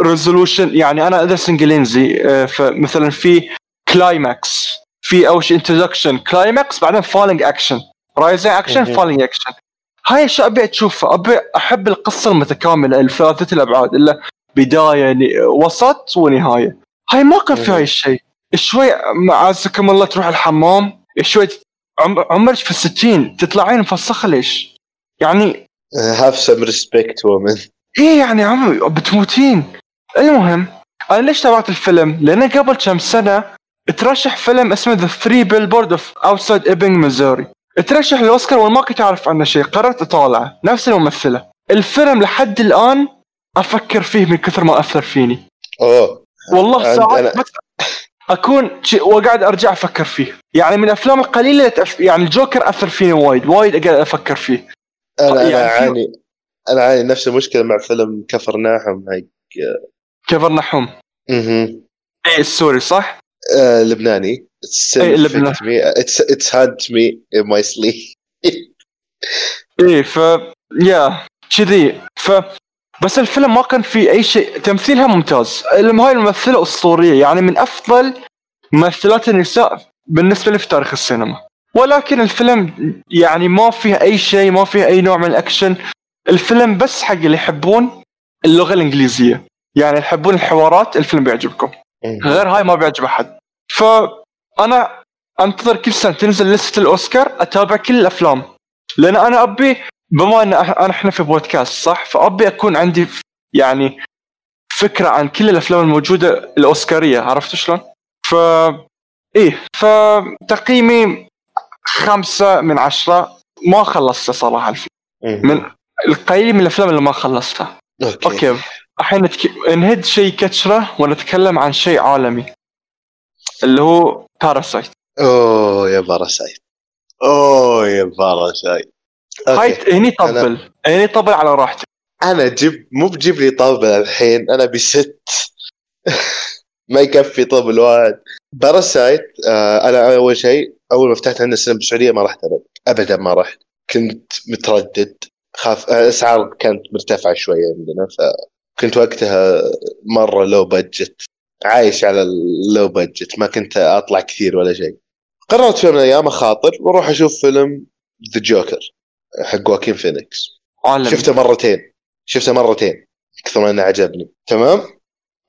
resolution يعني أنا ادرس انجليزي فمثلا في climax في اول شيء introduction climax بعدين falling action rising action. Falling action هاي الاشياء أبي اشوفها أبي أحب القصة المتكاملة الثلاثيه الأبعاد إلا بداية وسط ونهاية. هاي ما كان في هاي الشيء. شوي عزكم الله تروح الحمام شوي عمرك في الستين تطلعين مفسخه ليش؟ يعني Have some respect woman إيه يعني عمي بتموتين. المهم أنا ليش تابعت الفيلم؟ لأنه قبل كم سنة ترشح فيلم اسمه the Three Billboard of Outside Ebbing Missouri ترشح الاوسكار وما كنت أعرف عنه شيء قررت أطالعه. نفس الممثلة. الفيلم لحد الآن أفكر فيه من كثر ما أثر فيني. اوه والله عند- ساعات أنا- أكون وقاعد أرجع أفكر فيه. يعني من الأفلام القليلة تأف... يعني الجوكر أثر فيني وايد وايد قاعد أفكر فيه. أنا أنا يعني في- اعاني أنا أعاني نفس المشكلة مع فيلم كفرناهم هاي كفر نحوم أها إيه السوري صح؟ آه لبناني. Hard to me. In my sleep. إيه ف يا كذي. ف بس الفيلم ما كان فيه أي شيء. تمثيلها ممتاز. هاي الممثلة أسطورية. يعني من أفضل ممثلات النساء بالنسبة لي في تاريخ السينما. ولكن الفيلم يعني ما فيه أي شيء ما فيه أي نوع من الأكشن. الفيلم بس حق اللي يحبون اللغة الإنجليزية. يعني يحبون الحوارات الفيلم بيعجبكم. غير هاي ما بيعجب أحد. فانا أنتظر كل سنه تنزل لستة الأوسكار أتابع كل الأفلام. لأن أنا أبي بما إن أنا إحنا في بودكاست صح؟ فأبي أكون عندي يعني فكرة عن كل الأفلام الموجودة الأوسكارية عرفت شلون؟ ف إيه فتقييمي خمسة من عشرة ما خلصته صراحة الفيلم. مهم. من القليل من الأفلام اللي ما خلصتها. أوكي. أوكي. الحين نتك... نهد شيء كتشرة ونتكلم عن شيء عالمي. اللي هو باراسايت أوه يا باراسايت أوه يا باراسايت هاي هني طبل. هني طبل على راحتك. أنا جيب مو بجيب لي طبل الحين أنا بست. ما يكفي طبل واحد. Parasite آه أنا أول شيء أول ما فتحت عندنا السينما بالسعودية ما رحت أبد. ابدا ما رحت. كنت متردد. خاف آه، اسعار كانت مرتفعة شوية عندنا فكنت وقتها مرة low budget عايش على ال low budget ما كنت أطلع كثير ولا شيء. قررت في يوم من الأيام أخاطر وأروح أشوف فيلم the Joker حق واكين فينيكس. عالمي شفته مرتين. شفته مرتين. كثر ما إنه عجبني. تمام؟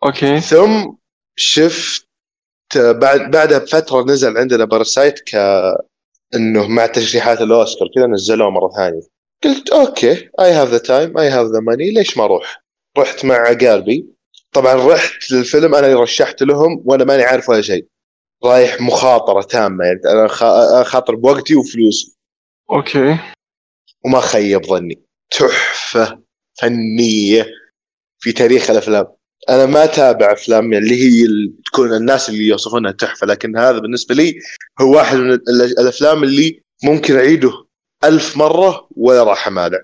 Okay. ثم شفت بعد بعدها بفترة نزل عندنا Parasite ك إنه مع ترشيحات الأوسكار. كذا نزلوه مرة ثانية. قلت okay I have the time I have the money ليش ما أروح؟ رحت مع أقاربي طبعا رحت للفيلم أنا اللي رشحت لهم وأنا ماني عارف ولا شيء. رايح مخاطرة تامة يعني أنا خا- خاطر بوقتي وفلوسي. أوكي. وما خيب ظني. تحفة فنية في تاريخ الأفلام. أنا ما أتابع أفلام اللي هي تكون الناس اللي يوصفونها تحفة لكن هذا بالنسبة لي هو واحد من ال- الأفلام اللي ممكن أعيده ألف مرة ولا راح أمانع.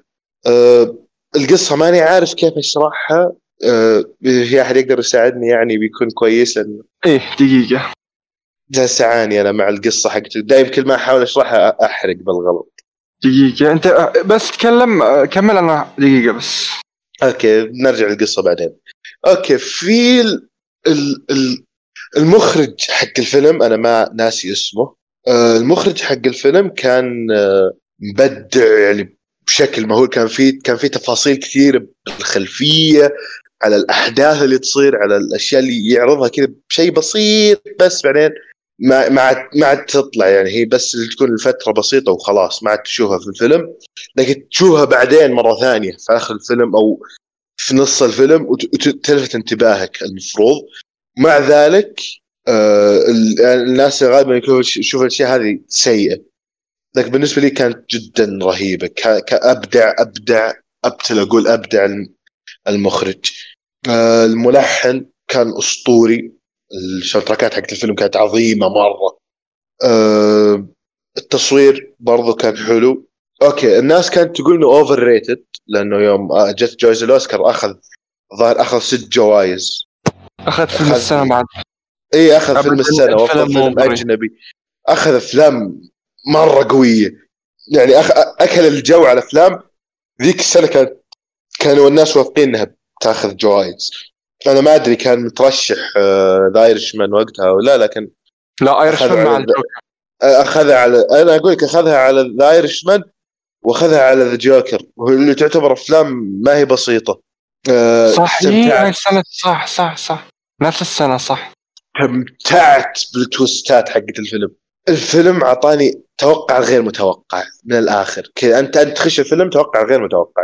أه القصة ماني عارف كيف أشرحها. أه في أحد يقدر يساعدني؟ يعني بيكون كويس لأن إيه دقيقة. جالس اعاني أنا مع القصة حقته دايم كل ما أحاول أشرحها أحرق بالغلط. دقيقة أنت بس تكلم كمل أنا دقيقة بس. Okay نرجع للقصة بعدين. Okay في ال... ال... ال... المخرج حق الفيلم أنا ما ناسي اسمه آه المخرج حق الفيلم كان آه مبدع يعني بشكل مهول. كان في كان في تفاصيل كثير بالخلفية على الأحداث اللي تصير على الأشياء اللي يعرضها كذا بشيء بسيط بس بعدين ما ما عاد ما عاد تطلع يعني هي بس تكون لفتره بسيطة وخلاص ما عاد تشوفها في الفيلم لكن تشوفها بعدين مرة ثانية في آخر الفيلم أو في نص الفيلم وت- وتلفت انتباهك المفروض. مع ذلك آه ال- الناس غالبا يشوفوا الأشياء هذه سيئة. لكن بالنسبة لي كانت جدا رهيبة كأبدع أبدع ابتل أقول أبدع الم- المخرج. آه الملحن كان أسطوري. ال soundtrack ات حقت الفيلم كانت عظيمة مرة. آه التصوير برضو كان حلو. Okay الناس كانت تقول إنه overrated لأنه يوم آه، جت جوائز الأوسكار أخذ ظاهر أخذ ست جوائز. اخذت فيلم أخذ- السنة بعد إي أخذ فيلم السنة وأفضل فيلم. أجنبي. أخذ أفلام مرة قوية. يعني أخ... أكل الجو على أفلام ذيك السنة كانت كانوا الناس واثقين إنها بتاخذ جوائز. أنا ما أدري كان مترشح the Irishman وقتها ولا لكن لا Irish أخذ مع الجوكر أخذها على أنا أقول لك أخذها على the Irishman وأخذها على the Joker واللي تعتبر أفلام ما هي بسيطة. أه صح هي استمتعت. هاي السنة صح صح صح. نفس السنة صح. استمتعت بال twist ات حقت الفيلم. الفيلم أعطاني توقع غير متوقع من الآخر. كذا انت أنت تخش الفيلم توقع غير متوقع.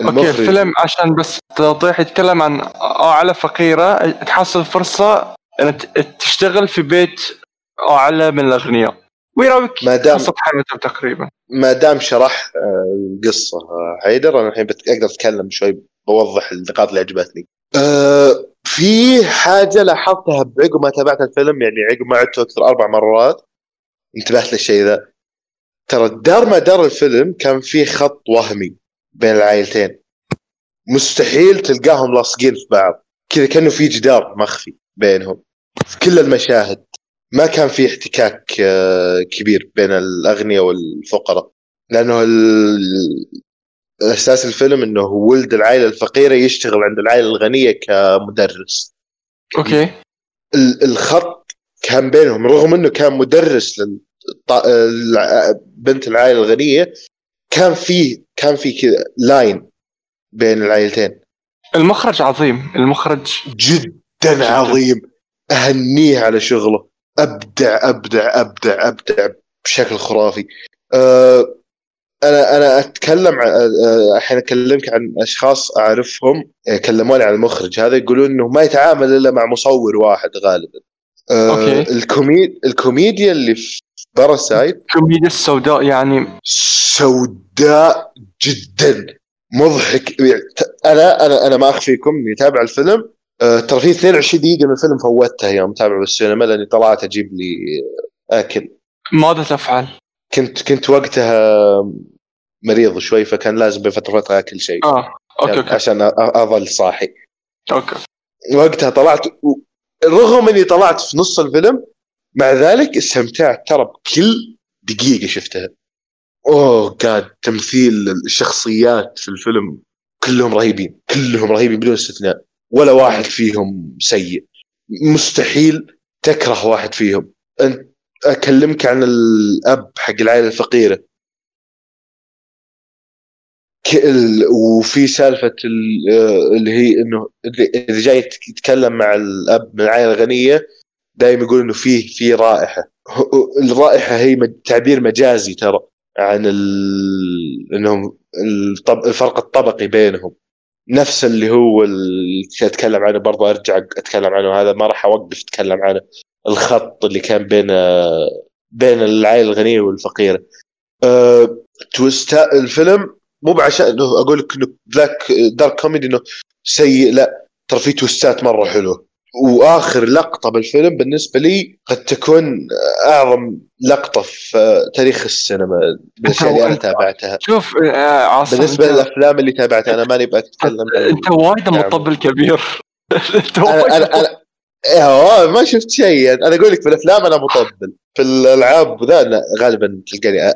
Okay الفيلم عشان بس توضيح يتكلم عن عائلة فقيرة تحصل فرصة ان تشتغل في بيت عائلة من الأغنياء ويراويك ما دام حياتهم تقريبا ما دام شرح آه، القصة آه، حيدر أنا الحين أقدر أتكلم شوي بوضح النقاط اللي عجبتني. أه في حاجة لاحظتها بعقب ما تابعت الفيلم يعني عقب ما عدته أكثر أربع مرات انتبهت للشيء ذا. ترى دار ما دار الفيلم كان فيه خط وهمي بين العائلتين. مستحيل تلقاهم لاصقين في بعض. كذا كأنه في جدار مخفي بينهم. في كل المشاهد. ما كان في احتكاك آه، كبير بين الأغنياء والفقراء. لأنه أساس الفيلم إنه ولد العائلة الفقيرة يشتغل عند العائلة الغنية كمدرس أوكي ال- الخط كان بينهم رغم إنه كان مدرس لبنت العائلة الغنية كان في كان في كذا لاين بين العائلتين المخرج عظيم المخرج جدا عظيم. أهنيه على شغله. أبدع أبدع أبدع أبدع بشكل خرافي. أه أنا أنا أتكلم أه، الحين أكلمك عن أشخاص أعرفهم كلموني عن المخرج. هذا يقولون إنه ما يتعامل إلا مع مصور واحد غالبا. أه Okay. الكوميد الكوميديا اللي في Parasite كوميديا السوداء يعني سوداء جدا. مضحك. أنا أنا أنا ما اخفيكم اني اتابع الفيلم. أه ترى في 22 دقيقة من الفيلم فوتها يوم اتابعه بالسينما لأني طلعت أجيب لي أكل. ماذا تفعل؟ كنت كنت وقتها مريض شوي فكان لازم بفترة فترة أكل شيء. آه okay okay. عشان أظل صاحي. okay. وقتها طلعت رغم إني طلعت في نص الفيلم مع ذلك استمتعت ترى بكل دقيقة شفتها. oh God تمثيل الشخصيات في الفيلم كلهم رهيبين كلهم رهيبين بدون استثناء. ولا واحد فيهم سيء. مستحيل تكره واحد فيهم. انت أكلمك عن الأب حق العائلة الفقيرة. وفي سالفة ال- آه، اللي هي انه إذا جاي يتك- يتكلم مع الأب من العائلة الغنية دائما يقول إنه فيه في رائحة. الرائحة هي تعبير مجازي ترى عن ال... إنهم الطب... الفرق الطبقي بينهم. نفس اللي هو اللي أتكلم عنه برضه أرجع أتكلم عنه هذا ما راح أوقف أتكلم عنه. الخط اللي كان بين بين العائلة الغنية والفقيرة. أه... twist الفيلم مو بعشان إنه أقول لك إنه black dark comedy إنه سيء لا ترى في twist ات مرة حلوة. وآخر لقطة بالفيلم بالنسبة لي قد تكون أعظم لقطة في تاريخ السينما بالاشياء اللي أنا تابعتها. شوف آه عاصم بالنسبة للأفلام اللي تابعتها أنا ماني بتكلم انت وايد نعم. مطبل كبير. أنت أنا أنا هو ما شفت شيء. أنا أقول لك في الأفلام أنا مطبل. في الألعاب ذا غالبا تلقاني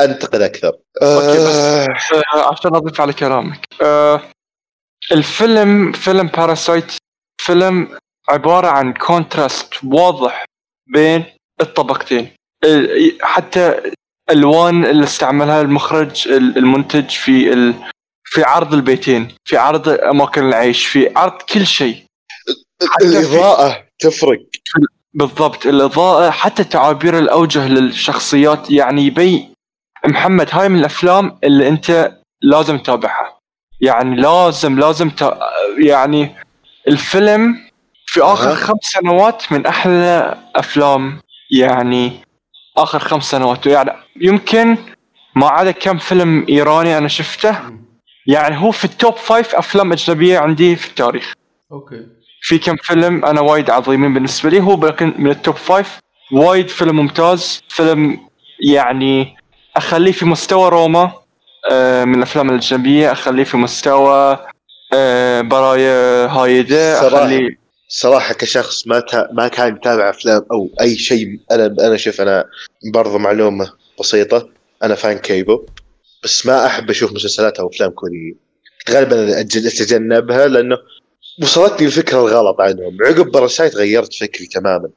أنتقد أكثر. okay، بس- آه، آه، عشان أضيف على كلامك. الفيلم فيلم Parasite فيلم عبارة عن contrast واضح بين الطبقتين. ال- حتى ألوان اللي استعملها المخرج ال- المنتج في ال... في عرض البيتين في عرض أماكن العيش في عرض كل شيء. الإضاءة تفرق. بالضبط. الإضاءة حتى تعابير الأوجه للشخصيات يعني يبي محمد هاي من الأفلام اللي أنت لازم تتابعها. يعني لازم لازم ت... يعني الفيلم في آخر أها. خمس سنوات من أحلى أفلام. يعني آخر خمس سنوات. يعني يمكن ما عدا كم فيلم إيراني أنا شفته. يعني هو في ال top five أفلام أجنبية عندي في التاريخ. okay. في كم فيلم أنا وايد عظيمين بالنسبة لي. هو لكن من ال top five وايد فيلم ممتاز. فيلم يعني أخليه في مستوى روما آه، من الأفلام الأجنبية. أخليه في مستوى آه، برايا هايدة. أخليه صراحة كشخص ما تا... ما كان يتابع أفلام أو أي شيء أنا أنا شوف أنا برضه معلومة بسيطة. أنا fan K-pop بس ما أحب أشوف مسلسلات أو أفلام كورية. غالبا أتجنبها لأنه وصلتني الفكرة الغلط عنهم. عقب Parasite غيرت فكري تماما.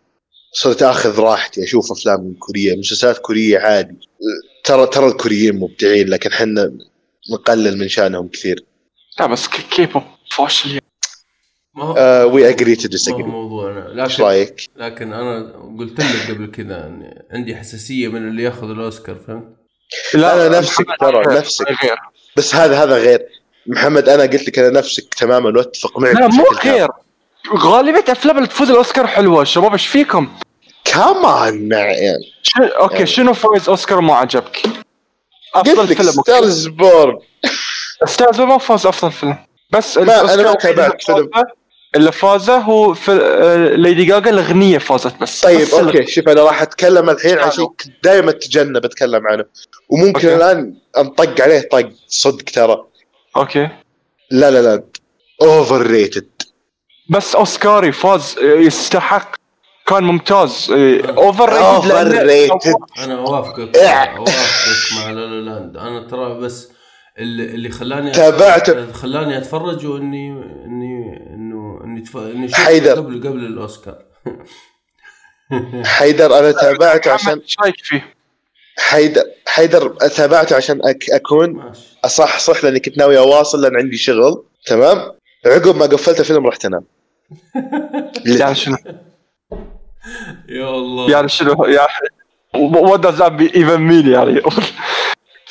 صرت آخذ راحتي أشوف أفلام كورية مسلسلات كورية عادي. ترى ترى الكوريين مبدعين لكن إحنا نقلل من شأنهم كثير. لا بس K- K-pop فاشل. هو we agree to disagree موضوعنا إيش لكن رأيك؟ لكن أنا قلت لك قبل كذا اني عندي حساسية من اللي ياخذ الأوسكار فهمت؟ أنا نفسك ترى، نفسك. بس هذا هذا غير محمد أنا قلت لك أنا نفسك تماما وأتفق معك لا مو. غير غالبية أفلام اللي تفوز الأوسكار حلوة شباب إيش فيكم؟ كمان يعني شو... okay يعني. شنو فايز أوسكار ما عجبك؟ أفضل فيلم Star Is Born Star Is ما فاز أفضل فيلم بس ما- أنا ما تابعت فيلم. اللي فازه هو في ليدي جاجا الأغنية فازت بس طيب بس okay شوف أنا راح أتكلم الحين عن حلو. شيء دائما اتجنب أتكلم عنه وممكن okay. الآن أنطق عليه طق صدق ترى okay لا لا لا overrated بس أوسكاري فاز يستحق كان ممتاز over Overrated. أنا أوافقك إيه. أوافقك مع La La Land أنا ترى بس اللي, اللي خلاني تابعته. خلاني أتفرج واني اني انه اني تف... اني حيدر. قبل قبل الاوسكار حيدر أنا تابعته عشان إيش رايك فيه؟ حيدر حيدر تابعته عشان أك اكون ماشي اصح صح لاني كنت ناوي اواصل لأن عندي شغل تمام عقب ما قفلت الفيلم رحت انام يعني شنو؟ يا الله يعني شنو؟ يعني what does that even mean يعني؟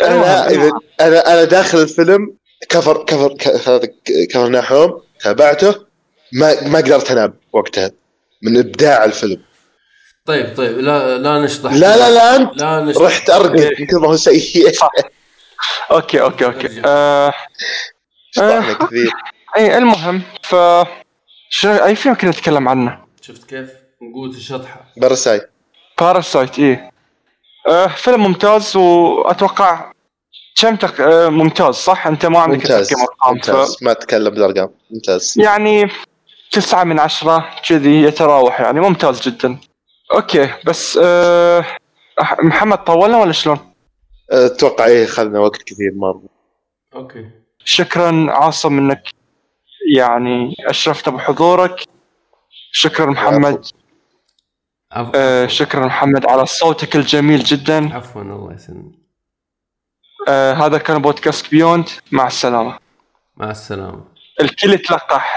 أنا اذا أنا أنا داخل الفيلم كفر كفر كفر كفر نحوم تابعته ما ما قدرت انام وقتها من إبداع الفيلم. طيب طيب لا لا نشطح. لا لا لا أنت لا نشطح. رحت ارقد من كثر ما هو سيء. صح okay okay. okay. آه شطحنا كثير. إي المهم ف شنو أي فيلم كنا نتكلم عنه؟ شفت كيف؟ قوة الشطحة Parasi- Parasite إيه آه فيلم ممتاز وأتوقع كم تق... آه ممتاز صح؟ أنت ما عندك ممتاز أرقام ف... ممتاز ما أتكلم بالأرقام. ممتاز. يعني تسعة من عشرة كذي يتراوح يعني ممتاز جدا. okay بس آه أح- محمد طولنا ولا شلون؟ أتوقع إيه اخذنا وقت كثير مرة. okay. شكرا عاصم إنك يعني أشرفت بحضورك. شكرا محمد. عفوا آه شكرا محمد على صوتك الجميل جدا. عفوا الله يسلمك. آه هذا كان بودكاست بيوند مع السلامة. مع السلامة. الكل يتلقح.